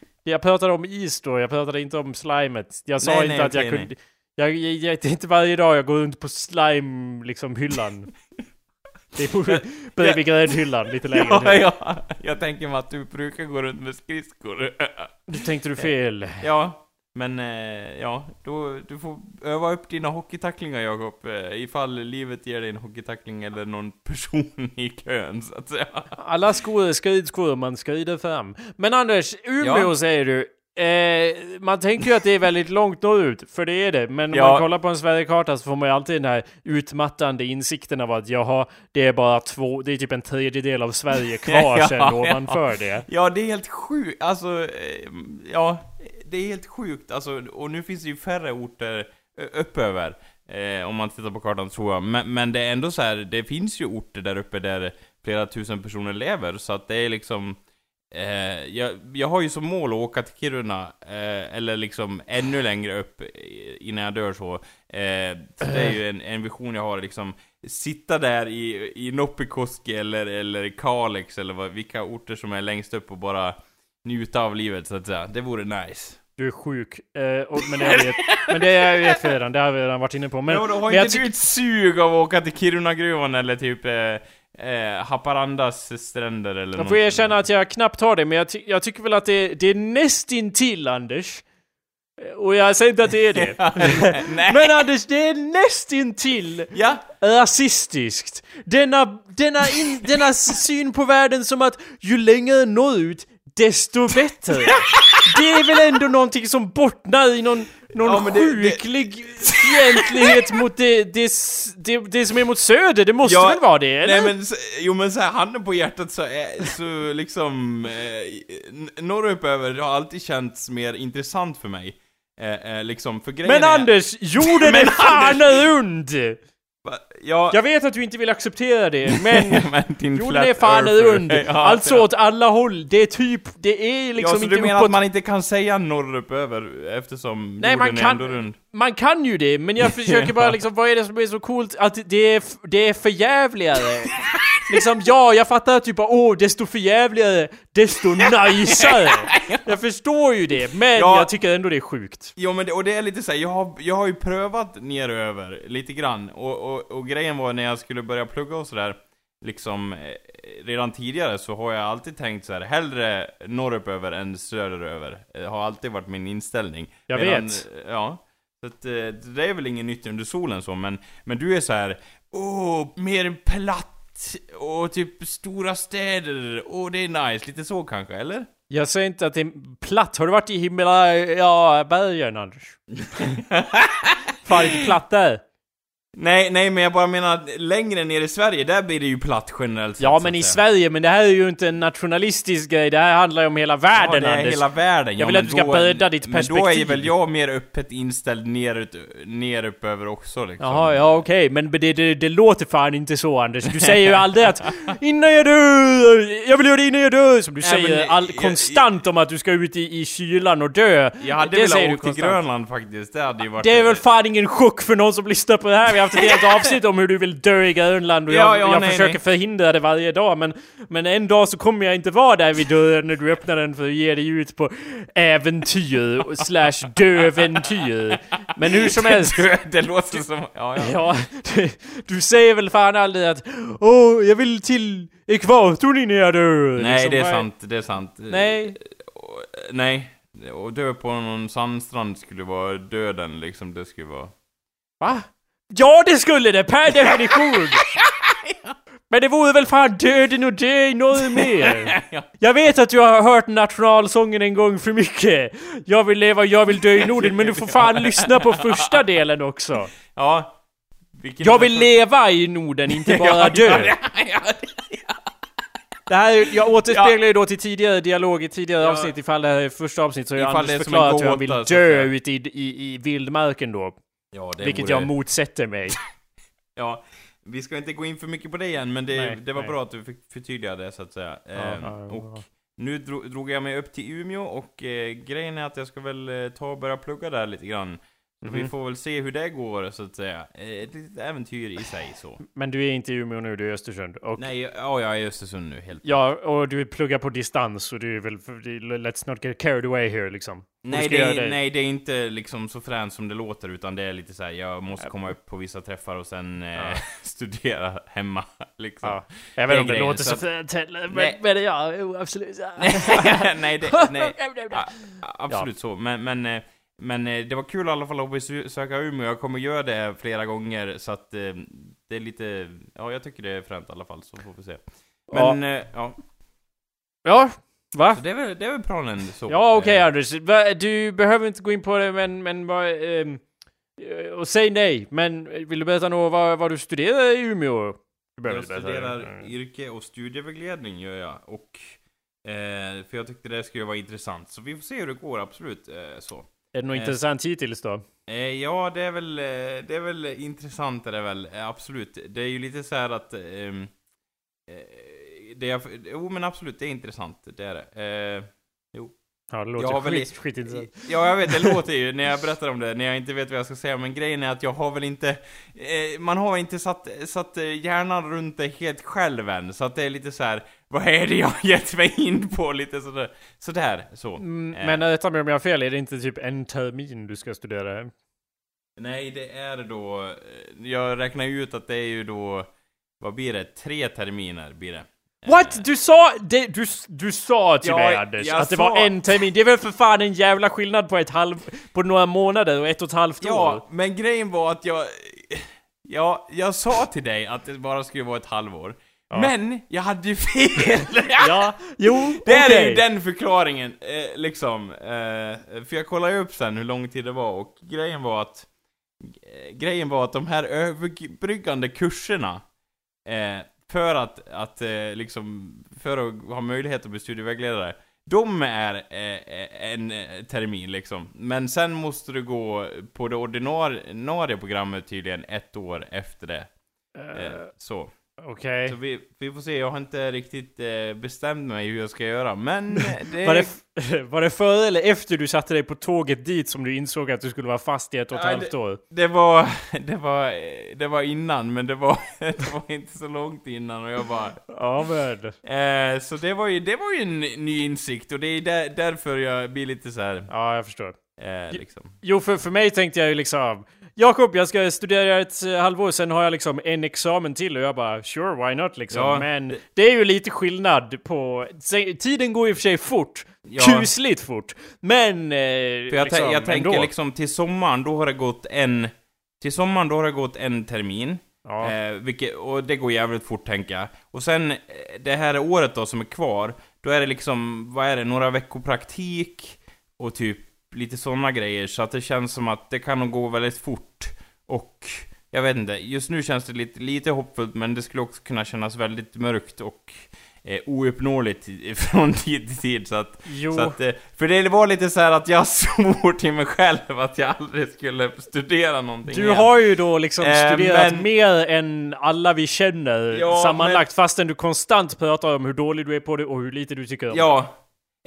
jag pratade om is då, jag pratade inte om slimet. Jag sa Nej, inte nej, att jag kunde... Jag, jag, jag, det är inte varje dag jag går runt på slime, liksom hyllan. Det är på, bredvid gräddhyllan, lite längre Ja, ja, jag tänker mig att du brukar gå runt med skridskor. Nu tänkte du fel. Ja, men eh, ja, då, du får öva upp dina hockeytacklingar Jakob, eh, ifall livet ger dig en hockeytackling eller någon person i kön så att säga. Alla skor är skridskor, man skrider fram. Men Anders, Umeå Ja. säger du. Eh, man tänker ju att det är väldigt långt norrut, för det är det. Men om Ja. man kollar på en Sverigekarta så får man ju alltid den här utmattande insikten av att jaha, det är bara två, det är typ en tredjedel av Sverige kvar Ja, sen ja. ovanför det. Ja, det är helt sjukt, alltså, eh, ja, det är helt sjukt, alltså, och nu finns det ju färre orter uppöver. Eh, om man tittar på kartan tror jag. Men, men det är ändå så här, det finns ju orter där uppe där flera tusen personer lever, så att det är liksom Eh, jag, jag har ju som mål att åka till Kiruna, eh, eller liksom ännu längre upp innan jag dör så. Eh, så det är ju en, en vision jag har, liksom sitta där i, i Noppikoski eller, eller Kalix eller vad, vilka orter som är längst upp och bara njuta av livet så att säga. Det vore nice. Du är sjuk. Eh, och, men, det har vi, men det är ju ett redan, det har vi redan varit inne på. Men, Men, har men jag inte ty- du ett sug av att åka till Kirunagruvan eller typ eh, eh, Haparandas stränder eller Jag får erkänna att jag knappt har det, men jag, ty jag tycker väl att det, det är nästintill Anders. Eh, Och jag säger inte att det är det. Men Anders, det är nästintill Ja, rasistiskt. Denna, denna, in, denna syn på världen som att ju längre norrut, desto bättre. Det är väl ändå någonting som bottnar i någon, någon Ja, det- det- sjuklig fientlighet mot det, det, det, det som är mot söder. Det måste Ja, väl vara det, eller? Nej men, jo men så här, handen på hjärtat så är, så liksom, eh, n- norrut över har alltid känts mer intressant för mig. Eh, eh, liksom, för grejen Men är, Anders, jorden är fan rund! Va- Ja, Jag vet att du inte vill acceptera det, men men din jorden är fan earther. rund. Ja, alltså ja. åt alla håll. Det är typ, det är liksom ja, så inte du menar uppåt. att man inte kan säga norrup över eftersom Nej, jorden man är kan- ändå rund? Man kan ju det, men jag försöker bara liksom, vad är det som är så coolt? Att det är, det är förjävligare. liksom ja, jag fattar typ åh, desto förjävligare, desto najsare. Jag förstår ju det, men Ja. jag tycker ändå det är sjukt. Jo men det, och det är lite så här, jag har, jag har ju prövat neröver lite grann, och, och, och grejen var när jag skulle börja plugga och sådär, liksom, eh, redan tidigare så har jag alltid tänkt så här, hellre norrut över än söderöver. Det har alltid varit min inställning. Jag Medan, vet. eh, Ja. Så att, eh, det är väl inget nytt under solen så, men, men du är så här, åh, mer platt, och typ stora städer, och det är nice, lite så kanske, eller? Jag säger inte att det är platt. Har du varit i Himalaya bergen Anders? Fan inte platt där. Nej, nej men jag bara menar att längre ner i Sverige, där blir det ju platt generellt Ja men i. Sverige, men det här är ju inte en nationalistisk grej. Det här handlar ju om hela världen ja, det är Anders. hela världen. Jag vill ja, att du ska bredda ditt Men då är perspektiv. ju väl jag mer öppet inställd nerut, ner upp över också liksom. Jaha, ja okej, men det, det, det låter fan inte så Anders. Du säger ju aldrig att innan jag dör, jag vill göra det innan jag dör. Som du Nej, säger men all, jag- konstant om att du ska ut i, i kylan och dö. Jag hade det velat åka till. Grönland faktiskt, det hade ju varit... Det är väl fan ingen chock för någon som lyssnar på det här. Haft ett helt avsnitt om hur du vill dö i Grönland och jag, Ja, ja, jag nej, försöker nej. förhindra det varje dag. Men, men en dag så kommer jag inte vara där vid dörren när du öppnar den för att ge dig ut på äventyr slash döventyr. Men hur som helst. det låter som... Ja, ja. Ja, du, du säger väl fan aldrig att Åh, jag vill till ekvatorn innan jag dör. Nej, Liksom, det är vad- sant, det är sant. Nej. Och- Nej. Och dö på någon sandstrand skulle vara döden liksom, det skulle vara... Va? Ja, det skulle det per definition! Men det vore väl fan döden och dö i något mer? Ja. Jag vet att du har hört nationalsången en gång för mycket. Jag vill leva, jag vill dö i Norden, men du får fan lyssna på första delen också. Ja. Jag vill leva i Norden, inte bara dö. Det här, är- jag återspeglar ju då till tidigare dialog i tidigare Ja. avsnitt, ifall det här är första avsnitt så har jag Anders förklarat hur han vill dö ute i, i, i vildmarken då. Ja, det Vilket vore- jag motsätter mig. Ja, vi ska inte gå in för mycket på det igen, men det, Nej, det var nej. bra att du fick förtydliga det så att säga. Ja, Ehm, ja, och nu dro, drog jag mig upp till Umeå och eh, grejen är att jag ska väl eh, ta och börja plugga där lite grann. Så Mhm. vi får väl se hur det går så att säga. Eh, ett litet äventyr i sig så. Men du är inte i Umeå nu, du är i Östersund. Och Nej, ja, jag är i Östersund nu helt Ja, och du pluggar på distans och du är väl... det- Let's not get carried away here liksom. Nej det, är, nej, det är inte liksom så fränt som det låter, utan det är lite så här. jag måste komma upp på vissa träffar och sen eh, Ja. studera hemma, liksom. Ja. Jag vet inte om det låter så så fränt heller, men, men ja, absolut. Nej, det, nej. Absolut så, men, men, eh, men eh, det var kul i alla fall att besöka Umeå, jag kommer göra det flera gånger, så att eh, det är lite, ja jag tycker det är fränt i alla fall, så får vi se. Men, ja, ja. Ja, va? Så det är väl, det är väl planen så. Ja, okej Eh, Anders. Du behöver inte gå in på det, men... men vad, eh, och säg nej, men vill du berätta något vad, vad du studerar i Umeå? Du Jag studerar. Mm. yrke och studievägledning gör jag, och eh, för jag tyckte det skulle vara intressant, så vi får se hur det går, absolut, eh, så. Är det något eh, intressant hittills då? Eh, ja, det är väl, eh, det är väl intressant är det väl, eh, absolut. Det är ju lite så här att... ehm, eh, det är, jo men absolut, det är intressant, det är det. Eh, Ja, det jag låter har väl- skit, skitintressant. ja, jag vet, det låter ju när jag berättar om det, när jag inte vet vad jag ska säga, men grejen är att jag har väl inte... Eh, man har inte satt, satt eh, hjärnan runt det helt själv än, så att det är lite så här. vad är det jag har gett mig in på? Lite sådär, sådär så. Mm, Eh. Men rätta mig om jag har fel, är det inte typ en termin du ska studera? Nej, det är då... eh, Jag räknar ut att det är ju då... Vad blir det? Tre terminer blir det. What? Du sa, det, du, du sa till Ja, mig Anders att det sa- var en termin. Det är väl för fan en jävla skillnad på ett halv, på några månader och ett och ett halvt år? Ja, men grejen var att jag... Ja, jag sa till dig att det bara skulle vara ett halvår. Ja. Men, jag hade ju fel! Ja, jo, Det är ju den förklaringen, eh, liksom. Eh, för jag kollade upp sen hur lång tid det var och grejen var att... eh, Grejen var att de här överbryggande kurserna eh, För att, att eh, liksom, för att ha möjlighet att bli studievägledare. De är eh, en eh, termin liksom. Men sen måste du gå på det ordinarie programmet tydligen ett år efter det. Eh, Så Okej. Så vi, vi får se, jag har inte riktigt eh, bestämt mig hur jag ska göra, men det... Var det, f- var det före eller efter du satte dig på tåget dit som du insåg att du skulle vara fast i ett och ett Ja, halvt år? Det var, det var, det var innan, men det var, det var inte så långt innan och jag bara... Ja men. Eh, så det var ju, det var ju en ny insikt och det är där, därför jag blir lite så här, Ja, jag förstår. eh, liksom. Jo, för, för mig tänkte jag ju liksom Jakob, jag ska studera ett eh, halvår, sen har jag liksom en examen till och jag bara sure, why not liksom. Ja, Men det- är ju lite skillnad på... Tiden går i och för sig fort. Ja. Kusligt fort. Men... Eh, För jag, liksom, jag tänker ändå. liksom till sommaren, då har det gått en... Till sommaren, då har det gått en termin. Ja. Eh, vilket, och det går jävligt fort tänker jag. Och sen eh, det här året då som är kvar, då är det liksom, vad är det, några veckor praktik och typ lite sådana grejer. Så att det känns som att det kan nog gå väldigt fort. Och jag vet inte, just nu känns det lite, lite hoppfullt men det skulle också kunna kännas väldigt mörkt och eh, ouppnåeligt från tid till tid. Så att Jo. så att, eh, för det var lite så här att jag svor till mig själv att jag aldrig skulle studera någonting Du igen. har ju då liksom Eh, studerat men- mer än alla vi känner Ja, sammanlagt fastän du konstant pratar om hur dålig du är på det och hur lite du tycker om det.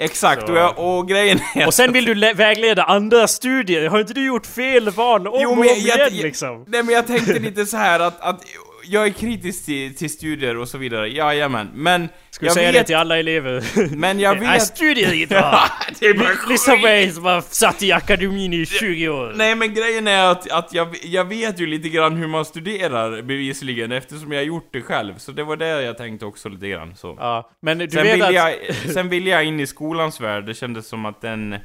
Exakt. Så- Och, jag, och grejen är... Och sen vill du vägleda andra studier. Har inte du gjort fel val om Jo, och om jag- jag- igen liksom? Nej men jag tänkte lite så här att, att jag är kritisk till, till studier och så vidare, jajamän. Men Ska jag säga vet... det till alla elever? Men jag vet... studier är inte bra! det är bara Lyssna på skit. mig som har satt i akademin i 20 år. Nej men grejen är att, att jag, jag vet ju lite grann hur man studerar bevisligen eftersom jag har gjort det själv. Så det var det jag tänkte också lite grann så. Ja, men du sen, vet vill att... jag, sen vill jag in i skolans värld, det kändes som att den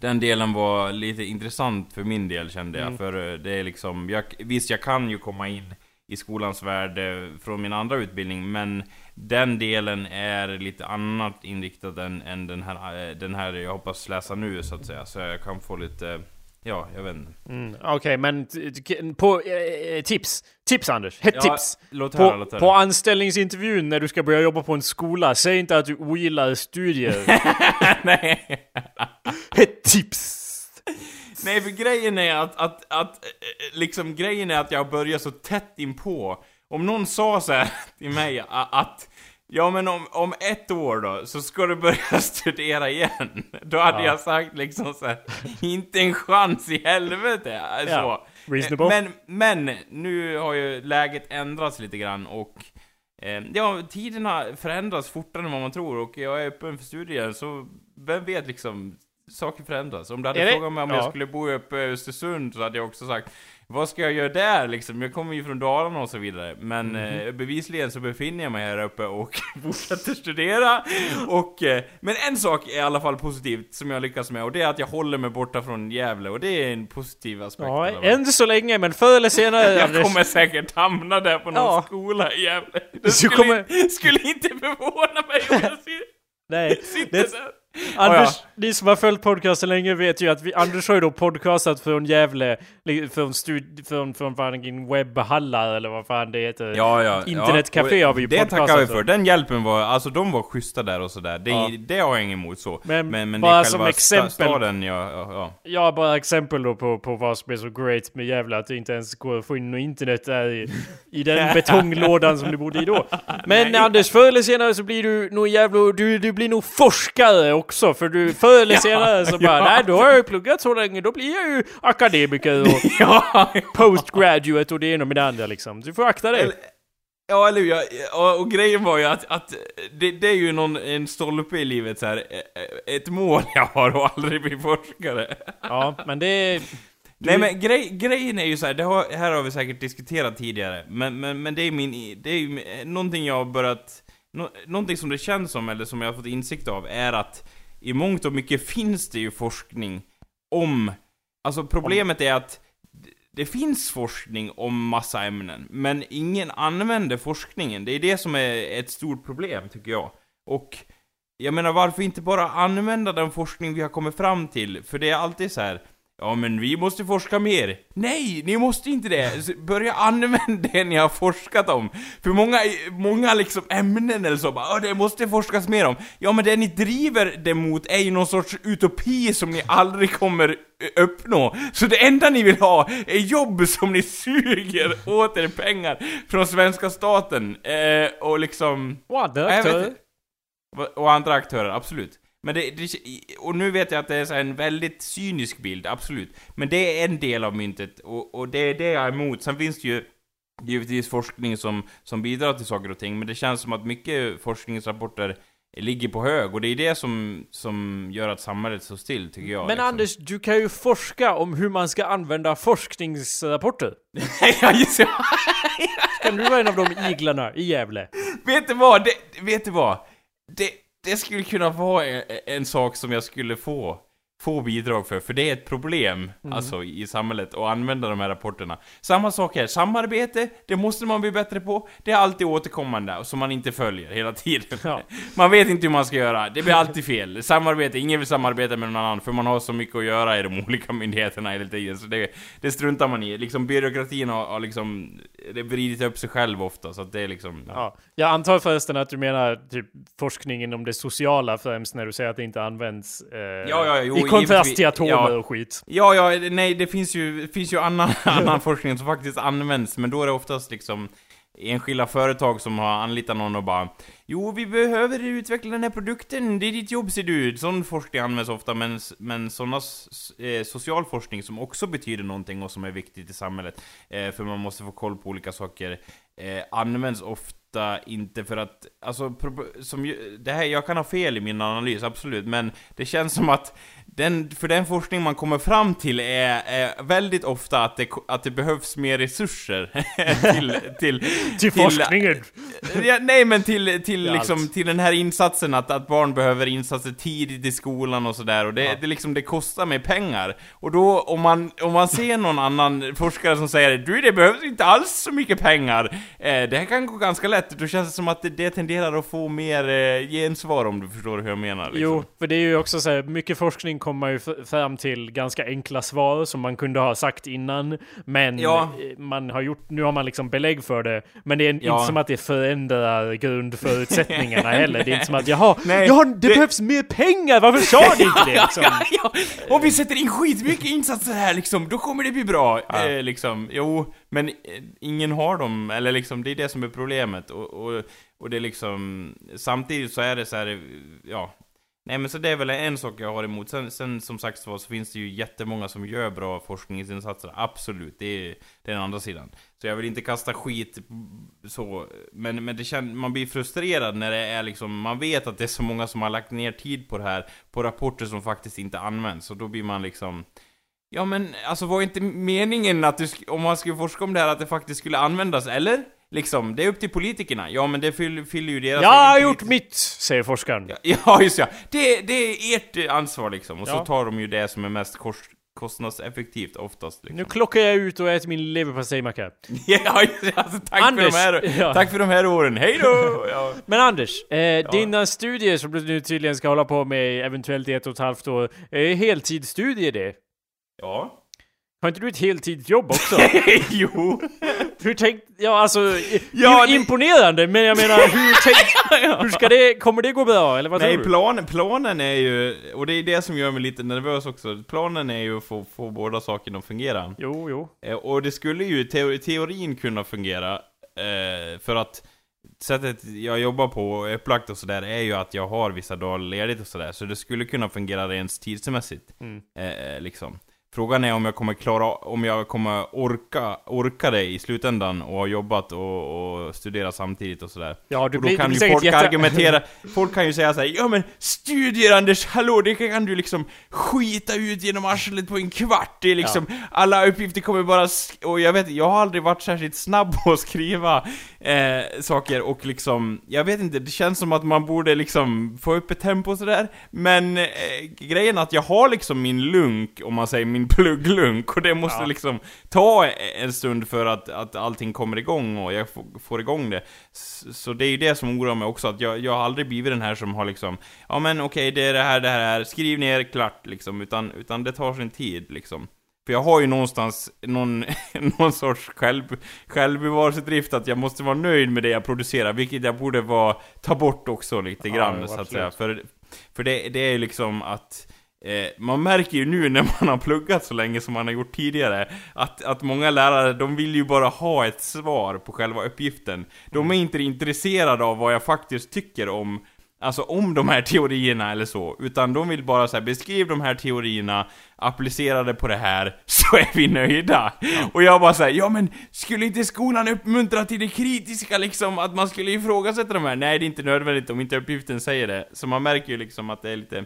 Den delen var lite intressant för min del kände jag, Mm. för eh, det är liksom, jag, visst jag kan ju komma in i skolans värld eh, från min andra utbildning, men den delen är lite annat inriktad än, än den, här, eh, den här jag hoppas läsa nu så att säga, så jag kan få lite, ja, jag vet inte. Mm, Okej, men t- t- på... Eh, tips! Tips Anders! Hett Ja, tips! Låt höra, På, låt höra. på anställningsintervjun när du ska börja jobba på en skola, säg inte att du ogillar studier. Nej. Hett tips! Nej, för grejen är att, att, att, eh, liksom grejen är att jag börjar så tätt inpå. Om någon sa så här till mig att, ja men om, om ett år då, så ska du börja studera igen. Då hade Ja. jag sagt liksom så här, inte en chans i helvete. Så. Ja, reasonable. Men, men, nu har ju läget ändrats lite grann och eh, Ja, tiderna förändras fortare än vad man tror och jag är öppen för studier så vem vet liksom Saker förändras. Om du hade frågat mig om ja. jag skulle bo uppe i Östersund så hade jag också sagt Vad ska jag göra där liksom? Jag kommer ju från Dalarna och så vidare. Men Mhm. eh, bevisligen så befinner jag mig här uppe och fortsätter studera. Och, eh, men en sak är i alla fall positivt som jag lyckas med och det är att jag håller mig borta från Gävle och det är en positiv aspekt. Ja, än så länge, men förr eller senare Jag Anders, kommer säkert hamna där på någon Ja. skola i Gävle. Det skulle, kommer- skulle inte förvåna mig om jag ser- Nej, sitter det, där. Anders, ja. ni som har följt podcasten länge vet ju att vi, Anders har ju då podcastat från Gävle, från, stud, från, från fan webbhallar eller vad fan det heter. Ja, ja. Internetcafé ja. har vi ju Det tackar vi för. Den hjälpen var, alltså de var schyssta där och sådär. Det, Ja. det har jag inget emot så. Men men, men bara det är som exempel- sta- staden jag, ja, ja. Ja, bara exempel då på, på vad som är så great med Gävle, att det inte ens går att få in något internet där i, i den betonglådan som du bodde i då. Men Nej. Anders, förr eller senare så blir du nog jävla, du, du blir nog forskare också, för du förr eller senare så bara, nej då har jag ju pluggat så länge, då blir jag ju akademiker och ja, postgraduate och det ena med det andra liksom. Du får akta dig. Eller- Ja, eller hur? Och, och grejen var ju att, att det, det är ju någon, en stolpe i livet så här. eh, Ett mål jag har och aldrig bli forskare. Ja, men det är... Nej men grej, grejen är ju så här, det har, här har vi säkert diskuterat tidigare, men, men, men det är min, det är ju någonting jag har börjat, nå, någonting som det känns som, eller som jag har fått insikt av, är att i mångt och mycket finns det ju forskning om, alltså problemet är att det finns forskning om massa ämnen, men ingen använder forskningen. Det är det som är ett stort problem, tycker jag. Och jag menar, varför inte bara använda den forskning vi har kommit fram till? För det är alltid så här. Ja men vi måste forska mer. Nej, ni måste inte det. Så Börja använda det ni har forskat om. För många, många liksom ämnen eller så bara, "Ja, det måste forskas mer om. Ja men det ni driver det mot är ju någon sorts utopi som ni aldrig kommer uppnå. Så det enda ni vill ha är jobb som ni suger åt er pengar från svenska staten. Eh, och liksom... Och andra aktörer. Och andra aktörer, absolut. Men det, det, och nu vet jag att det är en väldigt cynisk bild, absolut. Men det är en del av myntet, och, och det är det jag är emot. Sen finns det ju givetvis forskning som, som bidrar till saker och ting, men det känns som att mycket forskningsrapporter ligger på hög, och det är det som, som gör att samhället står still, tycker jag. Men liksom. Anders, du kan ju forska om hur man ska använda forskningsrapporter. ja, just det. Kan du vara en av de iglarna i Gävle? Vet du vad? Det, vet du vad? Det, det skulle kunna vara en, en sak som jag skulle få få bidrag för, för det är ett problem, alltså i samhället, att använda de här rapporterna. Samma sak här, samarbete, det måste man bli bättre på. Det är alltid återkommande, som man inte följer hela tiden. Ja. Man vet inte hur man ska göra, det blir alltid fel. Samarbete, ingen vill samarbeta med någon annan, för man har så mycket att göra i de olika myndigheterna hela tiden, så det, det struntar man i. Liksom byråkratin har, har liksom, det vridit upp sig själv ofta, så att det är liksom... Ja. Jag antar förresten att du menar typ forskning inom det sociala främst när du säger att det inte används eh, ja, jo, i kontrast till atomer Ja. och skit. Ja, ja, nej, det finns ju, finns ju annan, annan forskning som faktiskt används, men då är det oftast liksom enskilda företag som har anlitat någon och bara Jo, vi behöver utveckla den här produkten, det är ditt jobb ser du. Sån forskning används ofta, men, men sådana eh, social forskning som också betyder någonting och som är viktigt i samhället, eh, för man måste få koll på olika saker, eh, används ofta inte för att, alltså, som, det här, jag kan ha fel i min analys, absolut, men det känns som att den, för den forskning man kommer fram till är, är väldigt ofta att det, att det behövs mer resurser till, till, Till forskningen! Ja, nej men till, till, Till liksom, allt. till den här insatsen, att, att barn behöver insatser tidigt i skolan och sådär, och det, Ja. det, liksom, det kostar med pengar. Och då, om man, om man ser någon annan forskare som säger du det behövs inte alls så mycket pengar, eh, det här kan gå ganska lätt, då känns det som att det, det tenderar att få mer eh, gensvar om du förstår hur jag menar. Liksom. Jo, för det är ju också så här, mycket forskning kommer man ju fram till ganska enkla svar som man kunde ha sagt innan. Men Ja. eh, man har gjort, nu har man liksom belägg för det. Men det är Ja. inte som att det förändrar grundförutsättningarna heller. Det är inte som att jaha, Nej, jaha det, det- behövs mer pengar, varför sa ni inte det? Liksom? ja. Om vi sätter in skitmycket insatser här liksom, då kommer det bli bra. Eh, liksom, jo, men eh, ingen har dem, eller liksom, det är det som är problemet. Och, och, och det är liksom, samtidigt så är det så här, ja. Nej men så det är väl en sak jag har emot. Sen, sen som sagt så så finns det ju jättemånga som gör bra forskningsinsatser, absolut. Det är, den andra sidan. Så jag vill inte kasta skit så, men, men det känd, man blir frustrerad när det är liksom, man vet att det är så många som har lagt ner tid på det här, på rapporter som faktiskt inte används, och då blir man liksom Ja men alltså var inte meningen att du, om man skulle forska om det här, att det faktiskt skulle användas, eller? Liksom, det är upp till politikerna. Ja men det fyller, fyller ju deras Jag har gjort mitt, säger forskaren. Ja, Ja, just ja. Det, det är ert eh, ansvar liksom. Och så Ja. tar de ju det som är mest kors, kostnadseffektivt oftast liksom. Nu klockar jag ut och äter min leverpastejmacka. Ja, alltså, tack, Anders, för de här, ja. tack för de här åren. Hej då! Ja. Men Anders, eh, dina studier som du nu tydligen ska hålla på med eventuellt i ett och ett halvt år, är heltidsstudier det? ja. Har inte du ett heltidsjobb också? jo. Hur tänkt... Ja alltså, Ja, det- imponerande, men jag menar hur tänkt... Hur ska det... Kommer det gå bra, eller vad Nej, tror du? planen, planen är ju, och det är det som gör mig lite nervös också, planen är ju att få, få båda sakerna att fungera. Jo, jo. Eh, Och det skulle ju i teo- teorin kunna fungera, eh, för att sättet jag jobbar på och är upplagt och sådär är ju att jag har vissa dagar ledigt och sådär, så det skulle kunna fungera rent tidsmässigt. Mm. Eh, eh, liksom. Frågan är om jag kommer klara, om jag kommer orka, orka det i slutändan och ha jobbat och, och studera samtidigt och sådär. Ja, du Och då blir, kan du ju blir folk säkert jätte... argumentera, folk kan ju säga såhär Ja men studier Anders, hallå det kan du liksom skita ut genom arslet på en kvart. Det är liksom, alla uppgifter kommer bara, och jag vet jag har aldrig varit särskilt snabb på att skriva eh, saker och liksom, jag vet inte, det känns som att man borde liksom få upp ett tempo och sådär. Men eh, grejen är att jag har liksom min lunk, om man säger min plugglunk och det måste Ja. liksom ta en stund för att, att allting kommer igång och jag får, igång det. Så det är ju det som oroar mig också, att jag, jag har aldrig blivit den här som har liksom Ja men okej, det är det här, det här, här, skriv ner, klart liksom, utan, utan det tar sin tid liksom. För jag har ju någonstans någon, någon sorts själv, självbevarelsedrift att jag måste vara nöjd med det jag producerar, vilket jag borde vara, ta bort också lite Ja, grann jo, så att absolut. säga. För, för det, det är ju liksom att Eh, man märker ju nu när man har pluggat så länge som man har gjort tidigare att, att många lärare, de vill ju bara ha ett svar på själva uppgiften. De är inte intresserade av vad jag faktiskt tycker om Alltså om de här teorierna eller så, utan de vill bara säga beskriv de här teorierna, applicerade på det här, så är vi nöjda. Och jag bara säger ja men skulle inte skolan uppmuntra till det kritiska liksom, att man skulle ifrågasätta de här? Nej det är inte nödvändigt om inte uppgiften säger det. Så man märker ju liksom att det är lite,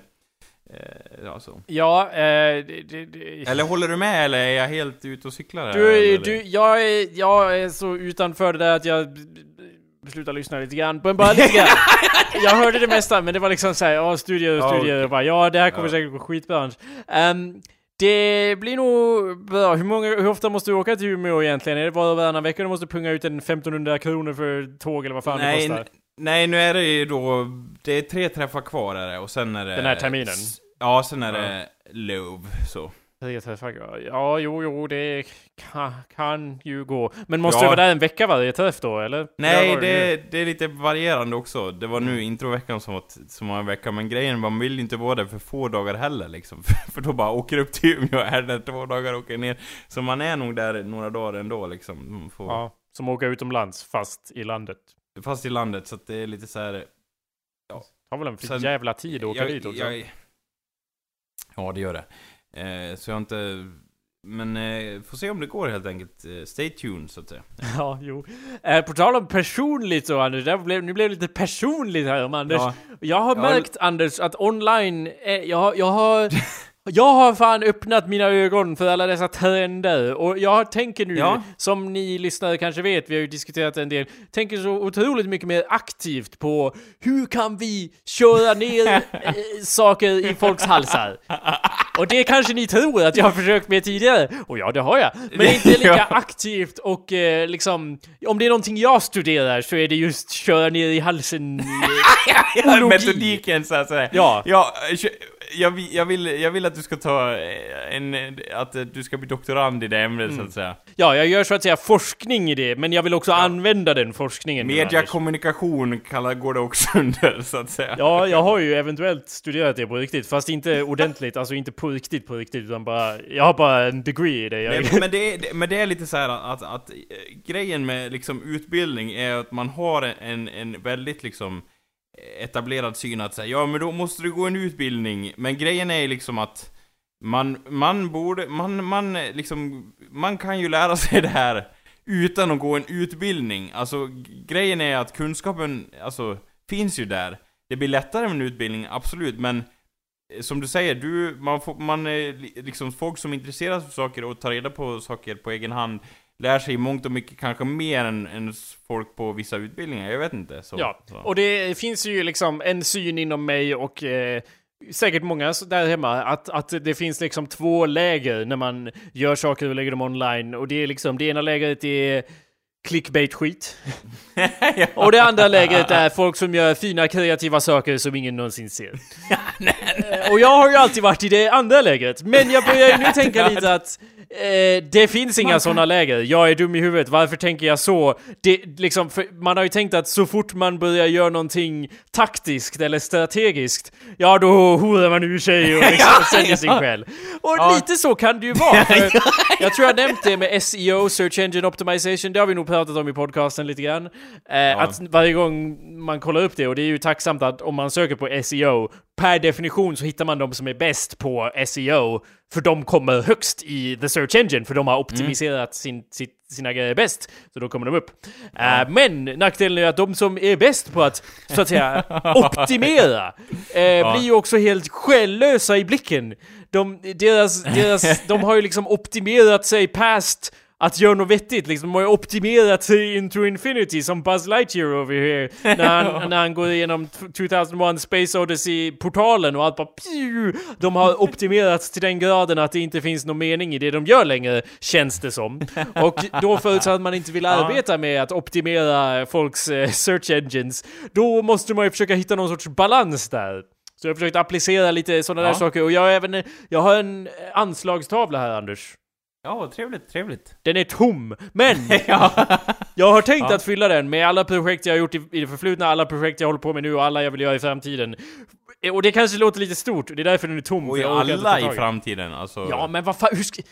eh, ja så. Ja, eh, det, det, det. Eller håller du med eller är jag helt ute och cyklar här? Du, eller? du, jag är, jag är så utanför det där att jag beslutar lyssna lite grann, men bara lite grann. Jag hörde det mesta, men det var liksom såhär, ja studier och Ja, studier, okej. och bara, ja det här kommer Ja. säkert gå skitbra. Um, det blir nog bra. Hur, många, hur ofta måste du åka till Umeå egentligen? Är det var och varannan vecka du måste punga ut en 1500 kronor för tåg eller vad fan det nej, kostar? n- nej, nu är det ju då, det är tre träffar kvar är det, och sen är det... Den här terminen? Ja, sen är Ja. det love, så. Ja, jo, jo, det kan, kan ju gå. Men måste Ja. du vara där en vecka varje träff då, eller? Nej, var det, det är lite varierande också. Det var nu introveckan som var, var en vecka, men grejen man vill ju inte vara där för få dagar heller liksom. För då bara åker upp till Umeå, är där två dagar och åker ner. Så man är nog där några dagar ändå liksom. Får, Ja, som åker utomlands, fast i landet. Fast i landet, så att det är lite så här. Har väl en för jävla tid att åka jag, dit också. jag, Ja, det gör det. Eh, så jag har inte... Men eh, får se om det går helt enkelt. Eh, stay tuned, så att säga. Ja, jo. Eh, på tal om personligt så Anders, det blev, nu blev det lite personligt här om Anders. Ja, Jag har Ja, märkt Anders att online, eh, jag, jag har... Jag har fan öppnat mina ögon för alla dessa trender och jag tänker nu, Ja. som ni lyssnare kanske vet, vi har ju diskuterat en del, tänker så otroligt mycket mer aktivt på hur kan vi köra ner eh, saker i folks halsar? Och det kanske ni tror att jag har försökt med tidigare, och ja det har jag, men inte lika aktivt och eh, liksom, om det är någonting jag studerar så är det just köra ner i halsen Ologi. metodiken så att säga. Ja. ja jag, vill- jag, vill, jag vill att du ska ta eh, en... Att eh, du ska bli doktorand i det ämnet, Mm. så att säga. Ja, jag gör så att säga forskning i det, men jag vill också använda den forskningen. Mediakommunikation kallar, går det också under, så att säga. Ja, jag har ju eventuellt studerat det på riktigt, fast inte ordentligt, alltså inte på riktigt på riktigt, utan bara, jag har bara en degree i det. Jag, Nej, men, det är, men det är lite så här att, att eh, grejen med liksom utbildning är att man har en, en väldigt liksom etablerad syn att säga ja men då måste du gå en utbildning. Men grejen är ju liksom att man, man borde, man, man liksom, man kan ju lära sig det här utan att gå en utbildning. Alltså grejen är att kunskapen, alltså, finns ju där. Det blir lättare med en utbildning, absolut, men eh, som du säger, du, man får, man är liksom folk som intresserar sig för saker och tar reda på saker på egen hand lär sig mångt och mycket kanske mer än, än folk på vissa utbildningar, jag vet inte. Så, ja, så. och det finns ju liksom en syn inom mig och eh, säkert många där hemma, att, att det finns liksom två läger när man gör saker och lägger dem online. Och det är liksom, det ena lägret är clickbait-skit. ja. Och det andra lägret är folk som gör fina kreativa saker som ingen någonsin ser. Eh, Och jag har ju alltid varit i det andra lägret, men jag börjar ju nu tänka lite att eh, det finns inga sådana läger. Jag är dum i huvudet, varför tänker jag så? Det, liksom, man har ju tänkt att så fort man börjar göra någonting taktiskt eller strategiskt, ja då horar man ur sig och liksom säljer sin själ. Och Ja. lite så kan det ju vara. För jag tror jag nämnt det med SEO, Search Engine Optimization, det har vi nog pratat om i podcasten lite grann. Eh, Att varje gång man kollar upp det, och det är ju tacksamt att om man söker på SEO, per definition så hittar man de som är bäst på SEO, för de kommer högst i the search engine, för de har optimiserat sin, sitt, sina grejer bäst, så då kommer de upp. Eh, men nackdelen är att de som är bäst på att, så att säga, optimera, eh, blir ju också helt själlösa i blicken. De, deras, deras, de har ju liksom optimerat sig past att göra något vettigt liksom. De har ju optimerat sig into infinity som Buzz Lightyear over here. När han, när han går igenom 2001 Space Odyssey-portalen och allt bara pju, De har optimerats till den graden att det inte finns någon mening i det de gör längre, känns det som. Och då förutsatt att man inte vill arbeta med att optimera folks eh, search engines, då måste man ju försöka hitta någon sorts balans där. Så jag har försökt applicera lite sådana Ja. där saker och jag har även, jag har en anslagstavla här Anders. Ja, trevligt, trevligt. Den är tom, men ja. jag har tänkt Ja. att fylla den med alla projekt jag har gjort i, i det förflutna, alla projekt jag håller på med nu och alla jag vill göra i framtiden. Och det kanske låter lite stort, det är därför den är tom. Och i alla i framtiden, alltså. Ja, men vad fan, hur ska...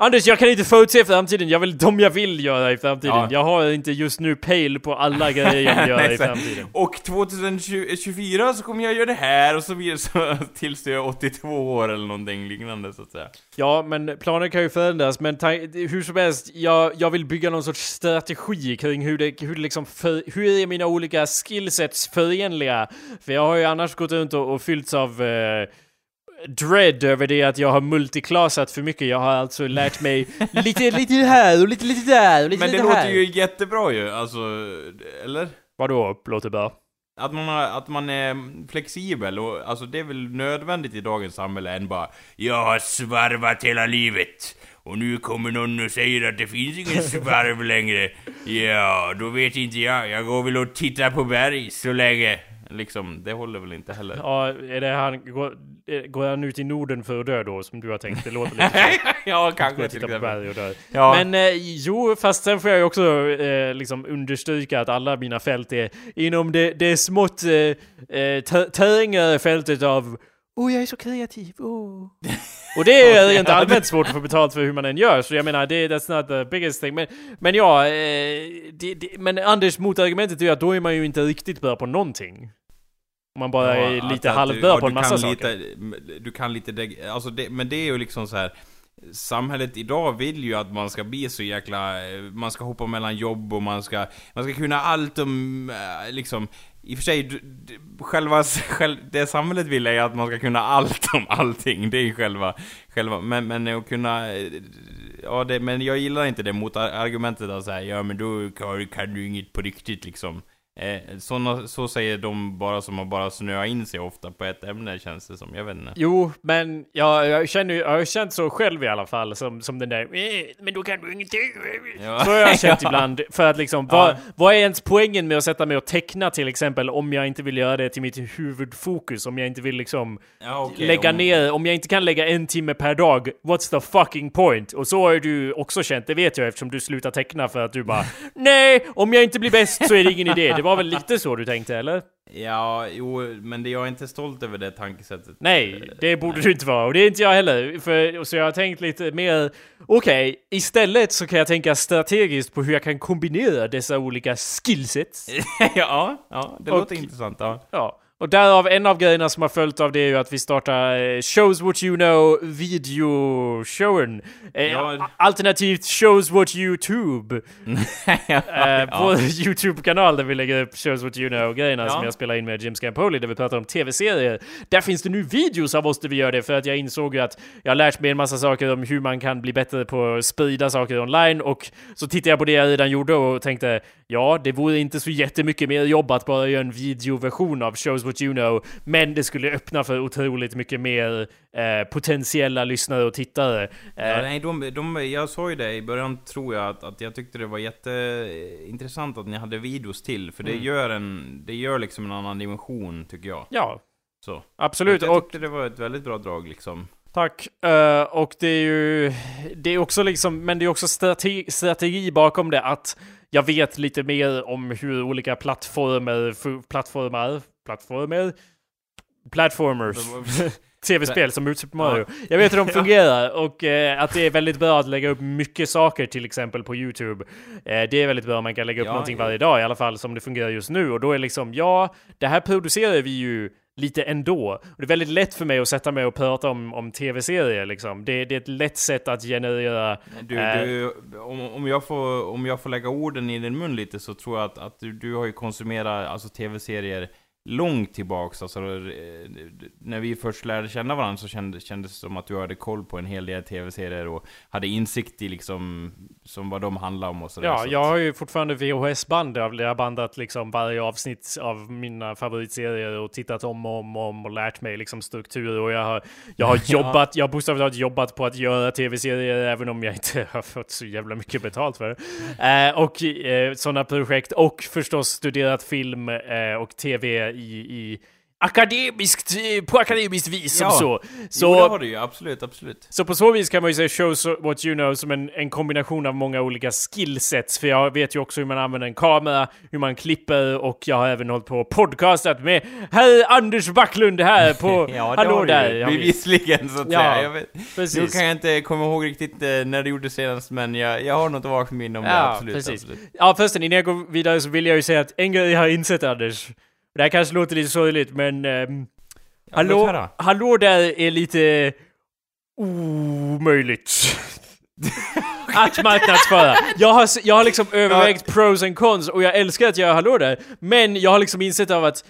Anders, jag kan inte förutse framtiden, jag vill de jag vill göra i framtiden. Ja. Jag har inte just nu pejl på alla grejer jag vill göra Nej, i framtiden. Och 2024 så kommer jag göra det här och så vidare så, tills jag är 82 år eller någonting liknande så att säga. Ja, men planer kan ju förändras, men hur som helst, jag, jag vill bygga någon sorts strategi kring hur det, hur det liksom, för, hur är mina olika skillsets förenliga? För jag har ju annars gått runt och, och fyllts av eh, dread över det att jag har multiklassat för mycket. Jag har alltså lärt mig lite, lite här och lite, lite där och lite, Men det lite låter här. ju jättebra ju, alltså, eller? Vadå, låter bra? Att man, har, att man är flexibel och alltså det är väl nödvändigt i dagens samhälle än bara Jag har svarvat hela livet och nu kommer någon och säger att det finns ingen svarv längre. Ja, då vet inte jag. Jag går väl och tittar på berg så länge. Liksom, det håller väl inte heller. Ja, är det han, går, eh, går han ut i Norden för att dö då, som du har tänkt? Det låter lite så. ja, kanske till på exempel. och. Ja. Men eh, jo, fast sen får jag ju också eh, liksom understryka att alla mina fält är inom det, det smått eh, eh, täringare fältet av Åh, jag är så kreativ, åh. Och det är rent allmänt svårt att få betalt för hur man än gör, så jag menar, det, that's not the biggest thing. Men, men ja, eh, det, det, men Anders motargumentet är ju att då är man ju inte riktigt bra på någonting. Om man bara Ja, är lite du- ja, på en massa saker. Lite, du kan lite, alltså det, men det är ju liksom så här. Samhället idag vill ju att man ska bli så jäkla, man ska hoppa mellan jobb och man ska, man ska kunna allt om, eh, liksom, i och för sig, du- du- själva, själv, det samhället vill är att man ska kunna allt om allting, det är ju själva, själva, men, men att kunna, ja det, men jag gillar inte det mot argumentet att säga ja men då kan, kan du inget på riktigt liksom. Eh, såna, så säger de bara som har bara snöat in sig ofta på ett ämne känns det som, jag vet inte. Jo, men ja, jag känner jag har känt så själv i alla fall, som, som den där "Eh, Men då kan du ingenting. Ja. Så har jag känt ibland, för att liksom, Ja. vad, vad är ens poängen med att sätta mig och teckna till exempel om jag inte vill göra det till mitt huvudfokus? Om jag inte vill liksom Ja, okej, lägga om- ner, om jag inte kan lägga en timme per dag, what's the fucking point? Och så har du också känt, det vet jag eftersom du slutar teckna för att du bara Nej, om jag inte blir bäst så är det ingen idé. Det var väl lite så du tänkte, eller? Ja, jo, men det, jag är inte stolt över det tankesättet. Nej, det borde du inte vara. Och det är inte jag heller. För, så jag har tänkt lite mer... Okej, istället så kan jag tänka strategiskt på hur jag kan kombinera dessa olika skillsets. ja, ja, det Och- låter intressant. Ja. Ja. Och därav, en av grejerna som har följt av det är ju att vi startar eh, Shows What You Know videoshowen. Eh, Ja. Alternativt Shows What YouTube. Eh, på YouTube-kanal där vi lägger upp Shows What You Know-grejerna Ja. som jag spelar in med Jim Scampoli där vi pratar om tv-serier. Där finns det nu videos av oss där vi gör det för att jag insåg ju att jag har lärt mig en massa saker om hur man kan bli bättre på att sprida saker online och så tittade jag på det jag redan gjorde och tänkte ja, det vore inte så jättemycket mer jobb att bara göra en videoversion av Shows What You Know men det skulle öppna för otroligt mycket mer eh, potentiella lyssnare och tittare. Eh, Ja, nej, de, de, jag sa ju det i början tror jag att, att jag tyckte det var jätteintressant att ni hade videos till, för det Mm. gör en, det gör liksom en annan dimension tycker jag. ja, Så. absolut. Jag Och tyckte det var ett väldigt bra drag liksom. Tack. Eh, och det är ju... Det är också liksom... Men det är också strategi, strategi bakom det att jag vet lite mer om hur olika plattformar... Plattformar? Plattformar? Platformers. Tv-spel som Super Mario. Jag vet hur de fungerar och eh, att det är väldigt bra att lägga upp mycket saker till exempel på YouTube. Eh, det är väldigt bra om man kan lägga upp Ja, någonting ja. varje dag i alla fall som det fungerar just nu och då är liksom ja, det här producerar vi ju lite ändå. Och det är väldigt lätt för mig att sätta mig och prata om, om tv-serier liksom. Det, det är ett lätt sätt att generera Du, Eh. du, om, om, jag får, om jag får lägga orden i din mun lite så tror jag att, att du, du har ju konsumerat alltså tv-serier långt tillbaks. Alltså, eh, när vi först lärde känna varandra så kändes, kändes det som att du hade koll på en hel del tv-serier och hade insikt i liksom, som vad de handlar om och sådär. Ja, så jag har ju fortfarande VHS-band jag har bandat liksom varje avsnitt av mina favoritserier och tittat om och om och om och lärt mig liksom struktur och jag har, jag har jobbat, jag har bokstavligt talat jobbat på att göra tv-serier även om jag inte har fått så jävla mycket betalt för det. Eh, och eh, sådana projekt och förstås studerat film eh, och tv i, i akademiskt, på akademiskt vis som Ja. så. Så, Jo, det har du ju, absolut, absolut. så på så vis kan man ju säga shows what you know som en, en kombination av många olika skillsets. För jag vet ju också hur man använder en kamera, hur man klipper och jag har även hållit på och podcastat med herr Anders Backlund här på Ja, det Hallå du där! ju. Bevisligen, så att Ja, säga. Jag vet, nu Precis. kan jag inte komma ihåg riktigt eh, när det gjordes senast, men jag, jag har något vagt minne om det, Ja, absolut. precis. absolut. Ja förresten, innan jag går vidare så vill jag ju säga att en grej jag har insett Anders. Det här kanske låter lite sorgligt men... låt hallå, hallå där är lite... omöjligt. att marknadsföra. Jag har, jag har liksom övervägt pros and cons och jag älskar att göra hallå där. Men jag har liksom insett av att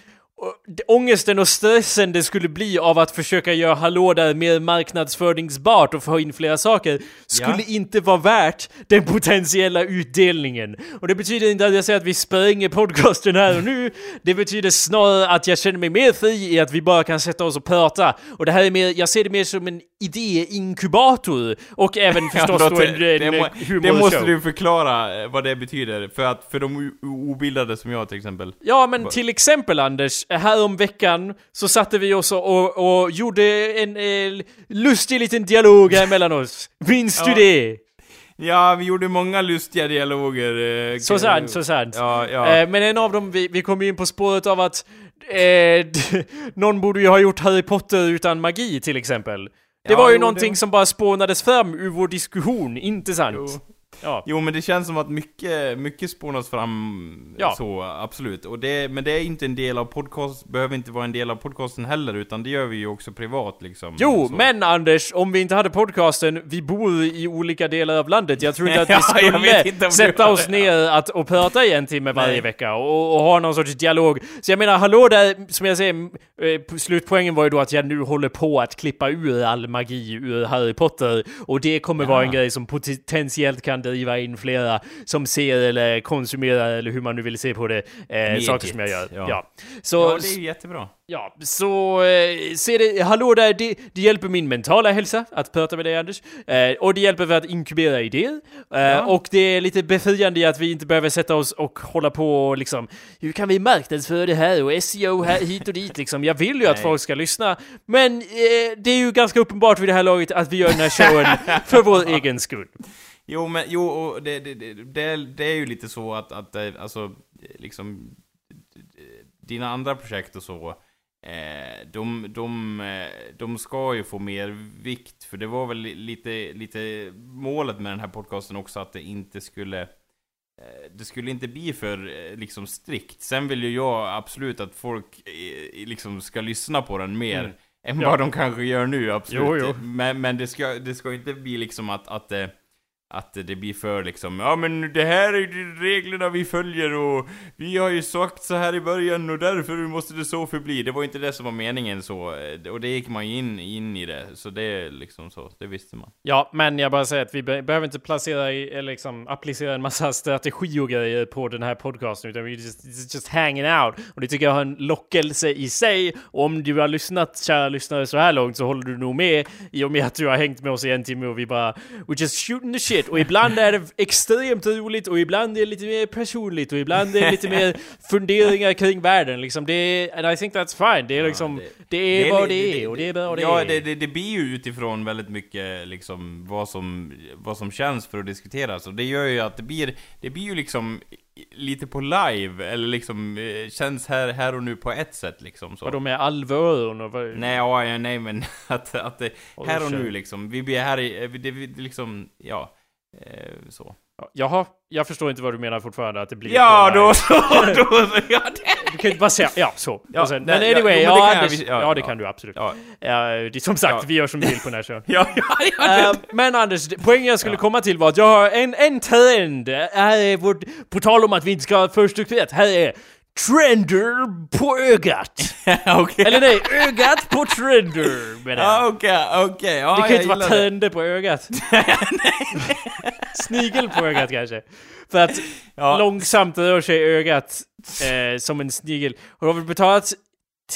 ångesten och stressen det skulle bli av att försöka göra hallå där mer marknadsföringsbart och få in flera saker skulle Ja. inte vara värt den potentiella utdelningen. Och det betyder inte att jag säger att vi spränger podcasten här och nu. Det betyder snarare att jag känner mig mer fri i att vi bara kan sätta oss och prata. Och det här är mer, jag ser det mer som en idéinkubator. Och även förstås Ja, då en, det, en, humorshow. det måste du förklara eh, vad det betyder, för att för de obildade som jag till exempel. Ja, men till exempel Anders, här om veckan så satte vi oss och, och gjorde en eh, lustig liten dialog här mellan oss. Minns du Ja. det? Ja, vi gjorde många lustiga dialoger. eh, Så sant, så sant. Ja, ja. Eh, men en av dem, vi, vi kom ju in på spåret av att eh, någon borde ju ha gjort Harry Potter utan magi till exempel. Det Ja, var ju jo, någonting det- som bara spånades fram ur vår diskussion, inte sant? Jo. Ja. Jo men det känns som att mycket, mycket spånas fram Ja. så, absolut. Och det, men det är inte en del av podcast, behöver inte vara en del av podcasten heller, utan det gör vi ju också privat liksom. Jo, så. men Anders, om vi inte hade podcasten, vi bor i olika delar av landet. Jag tror inte att vi Ja, skulle du sätta oss ner att, och prata i en timme varje Nej. vecka och, och ha någon sorts dialog. Så jag menar, hallå där, som jag säger, eh, slutpoängen var ju då att jag nu håller på att klippa ur all magi ur Harry Potter och det kommer vara en Ja. grej som potentiellt kan driva in flera som ser eller konsumerar eller hur man nu vill se på det, eh, saker som jag gör. Ja. ja. Så, Ja, det är ju jättebra. Ja, så eh, se det, hallå där, det, det hjälper min mentala hälsa att prata med dig Anders. Eh, och det hjälper för att inkubera idéer. Eh, Ja. Och det är lite befriande i att vi inte behöver sätta oss och hålla på och liksom, hur kan vi marknadsföra det här och SEO här hit och dit liksom. Jag vill ju att Nej. folk ska lyssna. Men eh, det är ju ganska uppenbart vid det här laget att vi gör den här showen för vår egen skull. Jo, men jo, och det, det, det, det, det är ju lite så att, att eh, alltså, liksom, dina andra projekt och så, eh, de, de, eh, de ska ju få mer vikt, för det var väl lite, lite målet med den här podcasten också, att det inte skulle det skulle inte bli för liksom strikt. Sen vill ju jag absolut att folk liksom ska lyssna på den mer Mm. än Ja. vad de kanske gör nu, absolut. Jo, jo. Men, men det, ska, det ska inte bli liksom att, att, eh, att det blir för liksom, ja men det här är ju reglerna vi följer och vi har ju sagt så här i början och därför måste det så förbli. Det var inte det som var meningen så, eh, och det gick man ju in, in i det. Så det är liksom så, det visste man. Ja, men jag bara säger att vi be behöver inte placera i, eller liksom applicera en massa strategi och grejer på den här podcasten, utan vi just, just hanging out. Och det tycker jag har en lockelse i sig. Och om du har lyssnat, kära lyssnare, så här långt så håller du nog med i och med att du har hängt med oss i en timme och vi bara we're just shooting the shit. Och ibland är det extremt roligt och ibland är det lite mer personligt och ibland är det lite mer funderingar kring världen. Liksom det är, and I think that's fine. Det är liksom, det, det- är det vad det är och det är bra det Ja, det, det, det blir ju utifrån väldigt mycket liksom vad som, vad som känns för att diskuteras. Och det gör ju att det blir, det blir ju liksom lite på live, eller liksom eh, känns här, här och nu på ett sätt liksom så. Vadå med och vad? Nej, ja, ja, nej men att, att det, här och nu liksom, vi blir här i, eh, det, liksom, ja, så. Ja, Jaha, jag förstår inte vad du menar fortfarande att det blir Ja, då så, då så, ja det. Du kan ju inte bara säga ja, så. Ja, sen, nej, men ja, anyway, jo, men ja, det kan jag ja, ja, det ja. kan du absolut. Ja, Ja, det är som sagt, Ja. vi gör som vi vill på den här showen. ja, ja, ja, Eh, men Anders, poängen jag skulle Ja. komma till var att jag har en, en trend. Här är vårt, på tal om att vi inte ska ha för strukturerat. Här är trender på ögat. Okej. Eller nej, ögat på trender menar jag. Ja, okej, okej. Ja, det kan ju inte vara det. tänder på ögat. Snigel på ögat kanske. För att Ja. långsamt rör sig ögat eh, som en snigel. Har väl betalat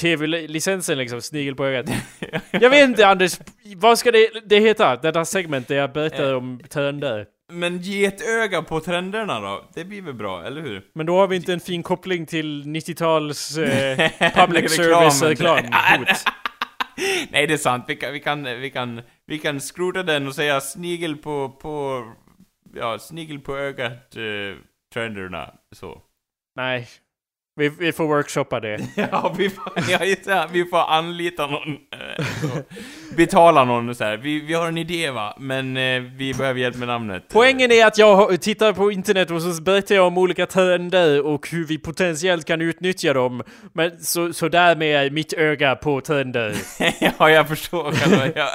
tv-licensen liksom, snigel på ögat. Jag vet inte Anders, vad ska det, det heta? Detta segment där jag berättar om tänder. Men ge ett öga på trenderna då. Det blir väl bra, eller hur? Men då har vi inte en fin koppling till 90-tals eh, public service-reklam. Hot. Nej, det är sant. Vi kan, vi kan, vi kan, vi kan skrota den och säga snigel på, på, ja, snigel på ögat, eh, trenderna, så. Nej. Vi, vi får workshoppa det. Ja, vi får, ja, vi får anlita någon, eh, så. betala någon så här. Vi, vi har en idé va, men eh, vi behöver hjälp med namnet. Poängen är att jag tittar på internet och så berättar jag om olika trender och hur vi potentiellt kan utnyttja dem. Men så, så därmed är mitt öga på trender. ja, jag förstår. Kan ja.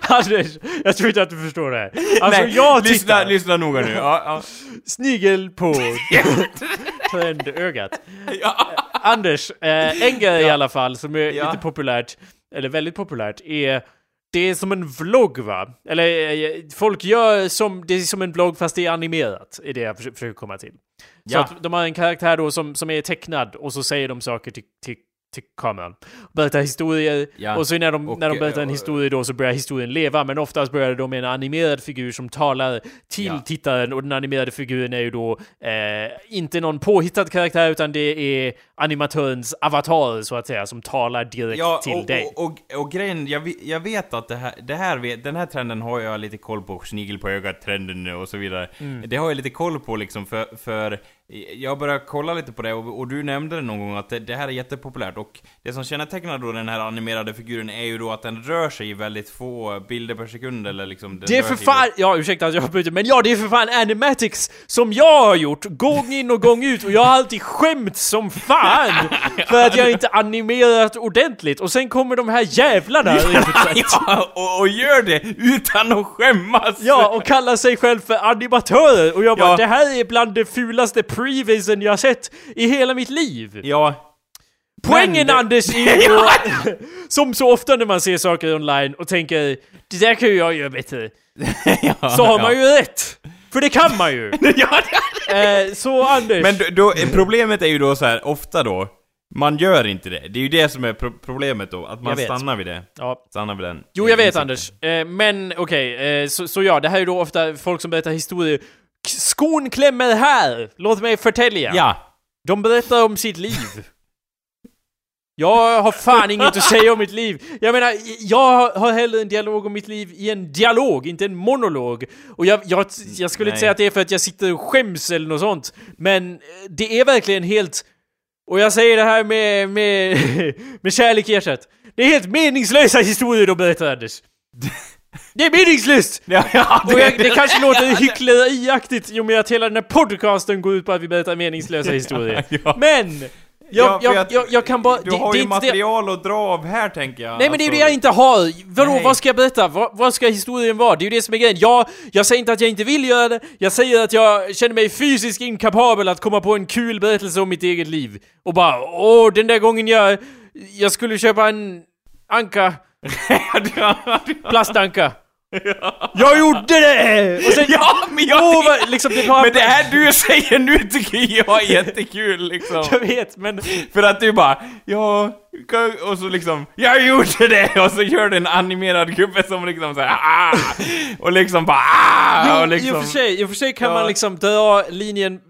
Anders, jag tror inte att du förstår det. Alltså Nej, jag lyssna, tittar, lyssna noga nu. Ja, ja. snigel på trendögat. ja. Anders, eh, en grej i alla fall som är lite populärt, eller väldigt populärt, är det är som en vlogg va? Eller eh, folk gör som, det är som en vlogg fast det är animerat, är det jag försöker komma till. Så Ja. att de har en karaktär då som, som är tecknad och så säger de saker till, till, till kameran. Berättar historier Ja. och så när de, Och, när de berättar en eh, historia då så börjar historien leva men oftast börjar de med en animerad figur som talar till Ja. tittaren och den animerade figuren är ju då eh, inte någon påhittad karaktär utan det är animatörens avatar så att säga som talar direkt Ja, till och, dig. och, och, och grejen, jag, jag vet att det här, det här den här trenden har jag lite koll på, snigel på ögat-trenden och så vidare. Mm. Det har jag lite koll på liksom, för, för jag började kolla lite på det och, och du nämnde det någon gång att det, det här är jättepopulärt och det som kännetecknar då den här animerade figuren är ju då att den rör sig i väldigt få bilder per sekund eller liksom... Det är för fan, ja ursäkta att jag avbryter, men ja det är för fan animatics som jag har gjort gång in och gång ut och jag har alltid skämt som fan för att jag inte animerat ordentligt och sen kommer de här jävlarna ja, och, och gör det utan att skämmas! Ja, och kallar sig själv för animatörer och jag bara Ja. det här är bland det fulaste previsen jag sett i hela mitt liv. Ja, Poängen Men Anders är ju som så ofta när man ser saker online och tänker det där kan ju jag göra bättre. ja, Så har ja. man ju rätt. För det kan man ju. ja, Eh, så Anders. Men då, problemet är ju då så här, ofta då, man gör inte det. Det är ju det som är pro problemet då, att man stannar vid det. ja. Stannar vid den. Jo, jag vet. Anders. Eh, men okej, eh, så, så ja, det här är då ofta folk som berättar historier. Skon klämmer här! Låt mig förtälja. Ja. De berättar om sitt liv. Jag har fan inget att säga om mitt liv. Jag menar, jag har hellre en dialog om mitt liv i en dialog, inte en monolog. Och jag, jag, jag skulle inte Nej. säga att det är för att jag sitter och skäms eller något sånt. Men eh, det är verkligen helt... Och jag säger det här med, med, med kärlek i hjärtat. Det är helt meningslösa historier de berättar, Anders. Det är meningslöst! Ja, ja, Och jag, det kanske låter hyckleriaktigt i och med att hela den här podcasten går ut på att vi berättar meningslösa historier. Ja. Men! Jag, Ja, jag, jag, jag kan bara... Du det- har det ju inte det- material att dra av här tänker jag. Nej men det är ju det Alltså, jag inte har! Vadå, Nej. vad ska jag berätta? Vad, vad ska historien vara? Det är ju det som är grejen. Jag, jag säger inte att jag inte vill göra det, jag säger att jag känner mig fysiskt inkapabel att komma på en kul berättelse om mitt eget liv. Och bara, åh, den där gången jag... Jag skulle köpa en anka, plastanka. Jag gjorde det! Och sen... Ja, men jag... Åh, vad, liksom, det. Men det här du säger nu tycker jag är jättekul liksom. Jag vet, men... För att du bara, ja, och så liksom, jag gjorde det! Och så gör du en animerad gubbe som liksom såhär, ah! Och liksom bara, ah! Och liksom, i och för sig, i och för sig kan Ja. man liksom dra linjen,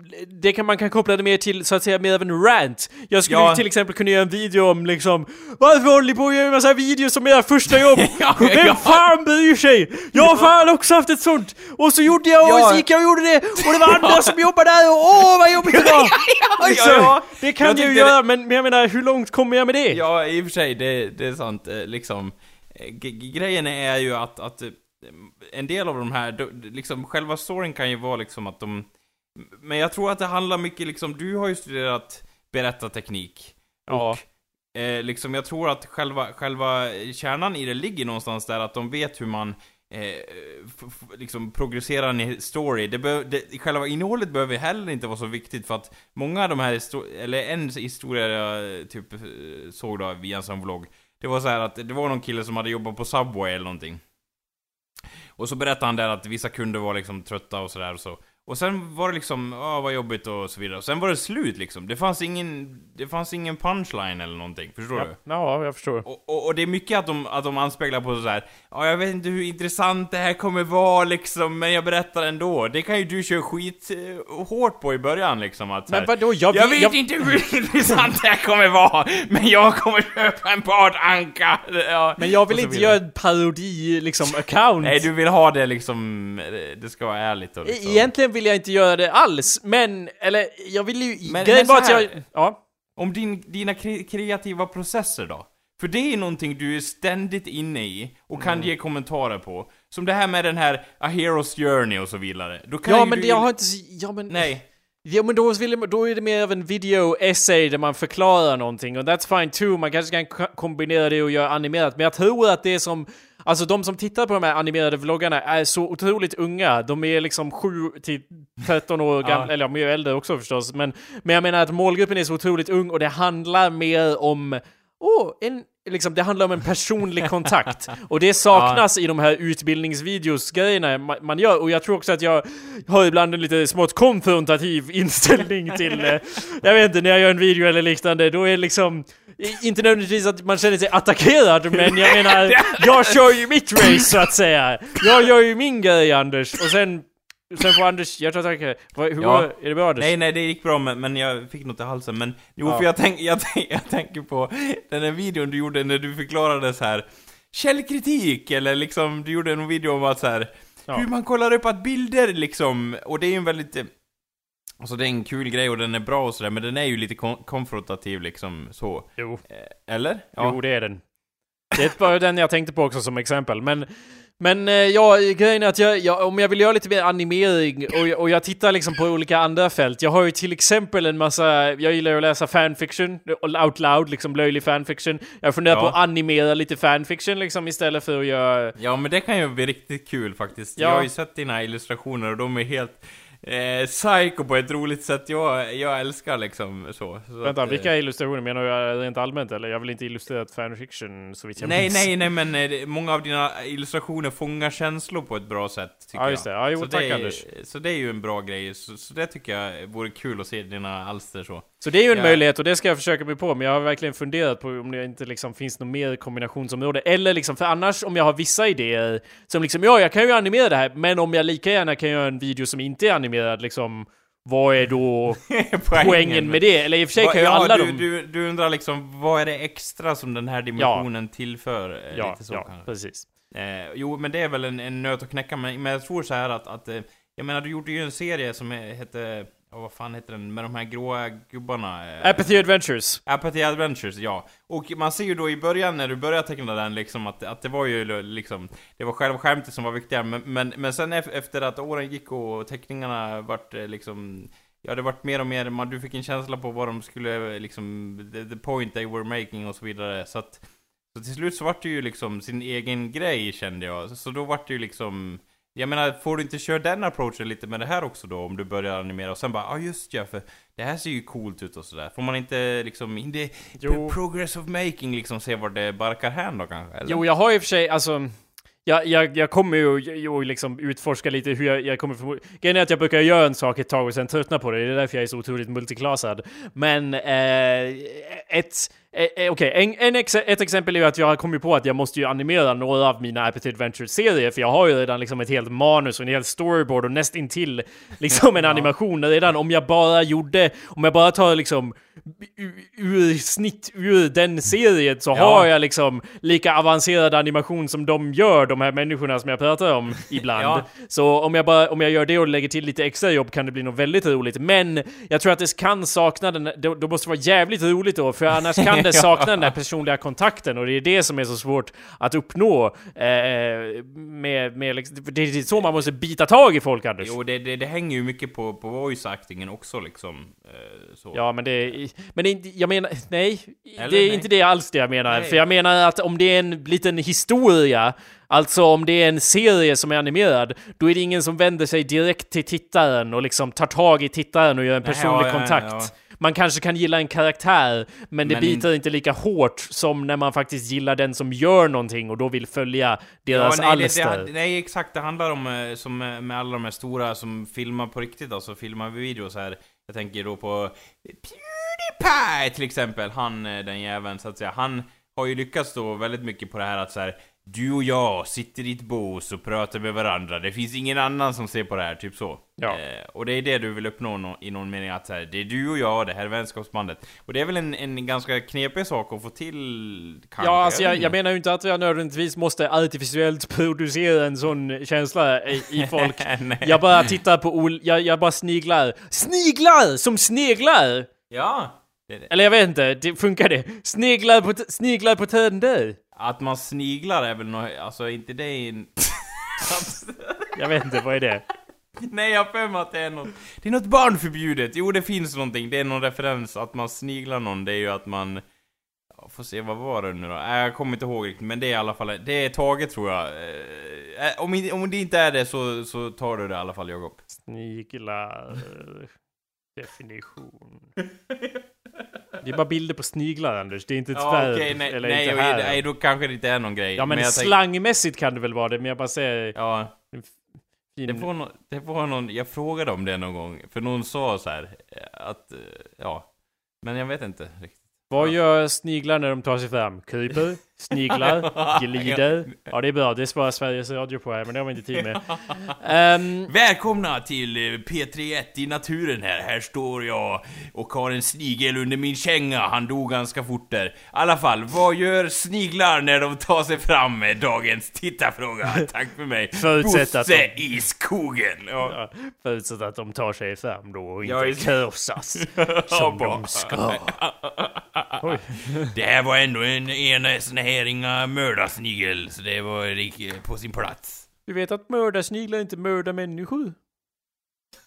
det kan man kan koppla det mer till så att säga mer av en rant. Jag skulle Ja. till exempel kunna göra en video om liksom Varför håller ni på att göra en massa videos som era första jobb? Ja, Vem ja. fan bryr sig? Jag har fan också haft ett sånt! Och så gjorde jag och Ja. så gick jag och gjorde det och det var andra som jobbade där och åh vad jobbigt det var! ja, Liksom. Det kan Jag ju det- göra men, men jag menar hur långt kommer jag med det? Ja, i och för sig, det, det är sant. eh, Liksom, eh, grejen är ju att, att eh, en del av de här, liksom själva storyn kan ju vara liksom att de... Men jag tror att det handlar mycket liksom, du har ju studerat berättarteknik. Ja. Och eh, liksom jag tror att själva, själva kärnan i det ligger någonstans där att de vet hur man eh, liksom progressera en story. Det det, själva innehållet behöver heller inte vara så viktigt för att många av de här histo- eller en historia jag eh, typ eh, såg då via en sån vlogg. Det var så här att det var någon kille som hade jobbat på Subway eller någonting. Och så berättade han där att vissa kunder var liksom trötta och sådär och så. Och sen var det liksom, ja vad jobbigt och så vidare. Och sen var det slut liksom. Det fanns ingen, det fanns ingen punchline eller någonting. Förstår Ja, du? ja, jag förstår. Och, och, och det är mycket att de, att de anspeglar på så här. ja jag vet inte hur intressant det här kommer vara liksom, men jag berättar ändå. Det kan ju du köra skit eh, hårt på i början liksom att så Men här, vadå, jag, jag vet inte hur intressant det här kommer vara, men jag kommer köpa en badanka! Ja, Men jag vill inte göra en parodi, liksom, account. Nej, du vill ha det liksom, eh, det ska vara ärligt och liksom. Egentligen vill jag inte göra det alls, men, eller jag vill ju... Men- men så att jag... Ja. Om din, dina kre kreativa processer då? För det är någonting du är ständigt inne i och kan Mm. ge kommentarer på. Som det här med den här A Hero's Journey och så vidare. Då kan Ja men du... jag har inte... Ja men... Nej. Ja men då, vill, då är det mer av en video-essay där man förklarar någonting och that's fine too, man kanske kan ko- kombinera det och göra animerat, men jag tror att det är som Alltså de som tittar på de här animerade vloggarna är så otroligt unga, de är liksom 7 till 13 år gamla, Ja. eller de är ju äldre också förstås, men, men jag menar att målgruppen är så otroligt ung och det handlar mer om Åh, en, liksom, det handlar om en personlig kontakt. Och det saknas i de här utbildningsvideos-grejerna man, man gör. Och jag tror också att jag har ibland en lite smått konfrontativ inställning till... Eh, jag vet inte, när jag gör en video eller liknande, då är det liksom... Inte nödvändigtvis att man känner sig attackerad, men jag menar, jag kör ju mitt race så att säga. Jag gör ju min grej, Anders. Och sen... Sen får Anders, Vad- Hur Ja. var, är det bra Anders? Nej, nej, det gick bra men, men jag fick något i halsen. Men jo, Ja. för jag, tänk, jag, tänk, jag tänker på den där videon du gjorde när du förklarade så här källkritik, eller liksom, du gjorde en video om att så här Ja. hur man kollar upp att bilder liksom, och det är ju en väldigt... eh, Alltså det är en kul grej och den är bra och sådär, men den är ju lite kon- konfrontativ liksom, så. Jo. Eh, Eller? Jo, det är den. Det är bara den jag tänkte på också som exempel. Men, men eh, ja, grejen är att jag, jag, om jag vill göra lite mer animering och, jag- och jag tittar liksom på olika andra fält. Jag har ju till exempel en massa, jag gillar ju att läsa fanfiction, out loud, liksom löjlig fanfiction. Jag funderar Ja. på att animera lite fanfiction liksom istället för att göra... Ja, men det kan ju bli riktigt kul faktiskt. Ja. Jag har ju sett dina illustrationer och de är helt eh, psycho på ett roligt sätt jag, jag älskar liksom så. så Vänta, att, eh, vilka illustrationer menar du rent allmänt eller? Jag vill inte illustrera fanfiction så vitt jag Nej, minns. nej, nej, men eh, många av dina illustrationer fångar känslor på ett bra sätt, tycker Ja, just det. jag. Ja, jo, så tack, det är, Anders. Så det är ju en bra grej, så, så det tycker jag vore kul att se dina alster så. Så det är ju en Ja. möjlighet och det ska jag försöka mig på, men jag har verkligen funderat på om det inte liksom finns något mer kombinationsområde. Eller liksom, för annars om jag har vissa idéer som liksom, ja, jag kan ju animera det här, men om jag lika gärna kan göra en video som inte är animerad, liksom, vad är då poängen med det? Eller i och för sig Va- kan ju ja, alla du, de... du, du undrar liksom, vad är det extra som den här dimensionen tillför? eh, ja, lite så ja, kanske. precis. Eh, jo, men det är väl en, en nöt att knäcka, men, men jag tror så här att, att eh, jag menar, du gjorde ju en serie som he- hette, oh, vad fan heter den, med de här gråa gubbarna? Eh, Apathy Adventures. Apathy Adventures, ja. Och man ser ju då i början när du börjar teckna den liksom att, att det var ju liksom, det var själva skämtet som var viktigare, men, men, men sen ef- efter att åren gick och teckningarna vart eh, liksom Ja, det vart mer och mer, man, du fick en känsla på vad de skulle liksom, the, the point they were making och så vidare, så att så till slut så vart det ju liksom sin egen grej kände jag, så, så då vart det ju liksom jag menar, får du inte köra den approachen lite med det här också då? Om du börjar animera och sen bara, ja ah, just ja, för det här ser ju coolt ut och sådär. Får man inte liksom, in the Jo. progress of making liksom se var det barkar hän då kanske? Eller? Jo, jag har i och för sig, alltså... Jag, jag, jag kommer ju ju liksom utforska lite hur jag, jag kommer förmo- Grejen är att jag brukar göra en sak ett tag och sen tröttna på det. Det är därför jag är så otroligt multiklasad. Men eh, ett... Eh, eh, Okej, en, en ex ett exempel är ju att jag har kommit på att jag måste ju animera några av mina Apathy Adventure-serier, för jag har ju redan liksom ett helt manus och en hel storyboard och nästintill liksom en animation redan. Om jag bara gjorde, om jag bara tar liksom ur snitt ur den serien så Ja. har jag liksom lika avancerad animation som de gör, de här människorna som jag pratar om ibland. Ja. Så om jag bara, om jag gör det och lägger till lite extra jobb kan det bli något väldigt roligt. Men jag tror att det kan sakna den, då, då måste det vara jävligt roligt då, för annars kan fortfarande saknar den där personliga kontakten och det är det som är så svårt att uppnå. Eh, med, med, liksom- det är så man måste bita tag i folk, Anders. Jo, det, det, det hänger ju mycket på, på voice-actingen också liksom. Eh. Ja, men det är... Men det är inte, jag menar... Nej. Eller det är nej. inte det alls det jag menar. Nej. För jag menar att om det är en liten historia, alltså om det är en serie som är animerad, då är det ingen som vänder sig direkt till tittaren och liksom tar tag i tittaren och gör en Nej, personlig ja, ja, kontakt. ja. Man kanske kan gilla en karaktär, men det Men biter inte lika hårt som när man faktiskt gillar den som gör någonting och då vill följa deras nej, det, alster. det, nej, exakt. Det handlar om, eh, som eh, med alla de här stora som filmar på riktigt, alltså filmar videos här. Jag tänker då på Pewdiepie till exempel, han, eh, den jäveln så att säga. Han har ju lyckats då väldigt mycket på det här att så här. Du och jag sitter i ett bås och pratar med varandra. Det finns ingen annan som ser på det här, typ så. Ja. Eh, och det är det du vill uppnå nå- i någon mening, att så här, det är du och jag, det här är vänskapsbandet. Och det är väl en, en ganska knepig sak att få till, kanske? Ja, alltså jag, jag menar ju inte att jag nödvändigtvis måste artificiellt producera en sån känsla i, i folk. Jag bara tittar på ol... Jag, jag bara sniglar. Sniglar! Som sneglar! Ja! Det, det. Eller jag vet inte, det funkar det? Sneglar på, sniglar på tänder? Att man sniglar är väl något, alltså inte det en... Jag vet inte, vad är det? Nej, jag har för mig att det är något... Det är något barnförbjudet! Jo, det finns någonting, det är någon referens. Att man sniglar någon, det är ju att man... Ja, får se, vad var det nu då? Nej, jag kommer inte ihåg riktigt, men det är i alla fall... Det är taget tror jag. Eh, om, om det inte är det så, så tar du det i alla fall, Jakob. Sniglar... Definition. Det är bara bilder på sniglar, Anders. Det är inte ett Ja, okej, nej, eller nej, inte här. nej, då kanske det inte är någon grej. ja, men, tänk- slangmässigt kan det väl vara det, men jag bara säger... Ja, fin- det var, no, det var någon, jag frågade om det någon gång, för någon sa så här eh, att, eh, ja, men jag vet inte riktigt. Vad gör sniglar när de tar sig fram? Kryper? Sniglar? Glider? Ja, det är bra. Det svarar Sveriges Radio på här, men det har vi inte tid med. Ehm, Välkomna till eh, P31 i naturen här. Här står jag och har en snigel under min känga. Han dog ganska fort där. I alla fall, vad gör sniglar när de tar sig fram med dagens tittarfråga? Tack för mig. Förutsatt att Bosse i skogen. Ja. ja, förutsatt att de tar sig fram då och inte Ja, Ja, som de ska. Oj. Det här var ändå en, en sån här inga mördarsnigel, så det var på sin plats. Du vet att mördarsniglar inte mördar människor?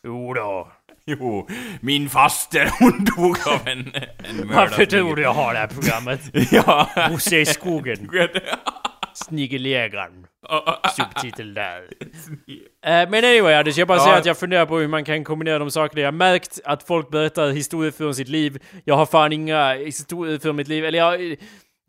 Jo då. Jo, min faster hon dog av en, en Varför tror du jag har det här programmet? Ja. Bosse i skogen. Snigeljägaren. Subtitel där. Eh, men anyway Anders, jag bara Ja. säger att jag funderar på hur man kan kombinera de sakerna. Jag har märkt att folk berättar historier från sitt liv. Jag har fan inga historier från mitt liv. Eller jag...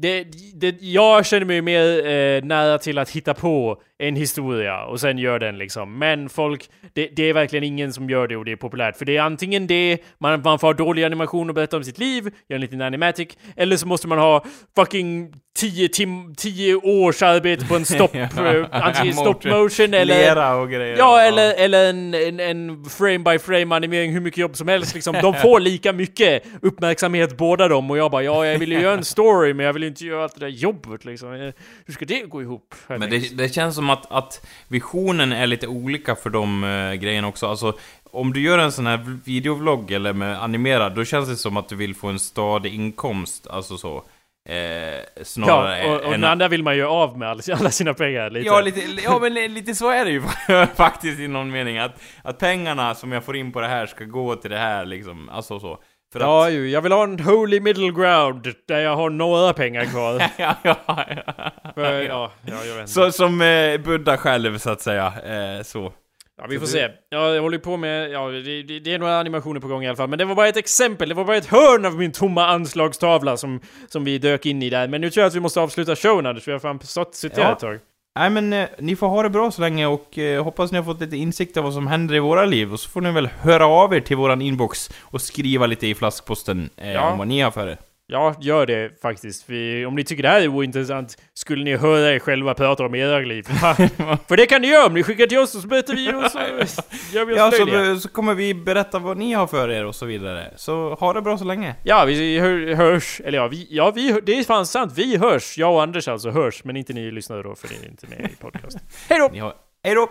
Det, det, jag känner mig mer eh, nära till att hitta på en historia och sen gör den liksom. Men folk, det, det är verkligen ingen som gör det och det är populärt. För det är antingen det, man, man får ha dålig animation och berätta om sitt liv, göra en liten animatic, eller så måste man ha fucking 10 tim, 10 års arbete på en stop, eh, antingen stop motion eller... Lera och grejer. Ja, eller, eller en, en, en frame by frame animering, hur mycket jobb som helst liksom. De får lika mycket uppmärksamhet båda dem och jag bara ja, jag vill ju göra en story men jag vill inte göra allt det där jobbet liksom. Eh, Hur ska det gå ihop? Men det, det känns som att, att visionen är lite olika för de uh, grejerna också. Alltså, om du gör en sån här videovlogg eller med animerad, då känns det som att du vill få en stadig inkomst, alltså så. Eh, snarare Ja, och, och än den andra vill man ju av med alla, sina pengar lite. Ja, lite, ja, men li- lite så är det ju faktiskt i någon mening. Att, att pengarna som jag får in på det här ska gå till det här liksom. Alltså så. För Ja, att, ju, jag vill ha en holy middle ground där jag har några pengar kvar. ja, ja, ja. För, ja, ja, jag vet inte. Så, som eh, Buddha själv, så att säga. Eh, så. Ja, vi får du- se. Ja, jag håller på med... Ja, det, det, det är några animationer på gång i alla fall. Men det var bara ett exempel. Det var bara ett hörn av min tomma anslagstavla som, som vi dök in i där. Men nu tror jag att vi måste avsluta showen, Anders. Vi har fan suttit Ja. här ett tag. Nej men eh, ni får ha det bra så länge och eh, hoppas ni har fått lite insikt av vad som händer i våra liv. Och så får ni väl höra av er till våran inbox och skriva lite i flaskposten eh, Ja. om vad ni har för er. Ja, gör det faktiskt. För om ni tycker det här är ointressant skulle ni höra er själva prata om era liv. För det kan ni göra om ni skickar till oss och så berättar vi och så gör vi oss Ja, löjliga. så, så kommer vi berätta vad ni har för er och så vidare. Så ha det bra så länge. Ja, vi hör, hörs. Eller ja, vi, ja vi, det är fan sant. Vi hörs. Jag och Anders alltså hörs. Men inte ni lyssnare då, för ni är inte med i podcasten. Hej då! Hej då!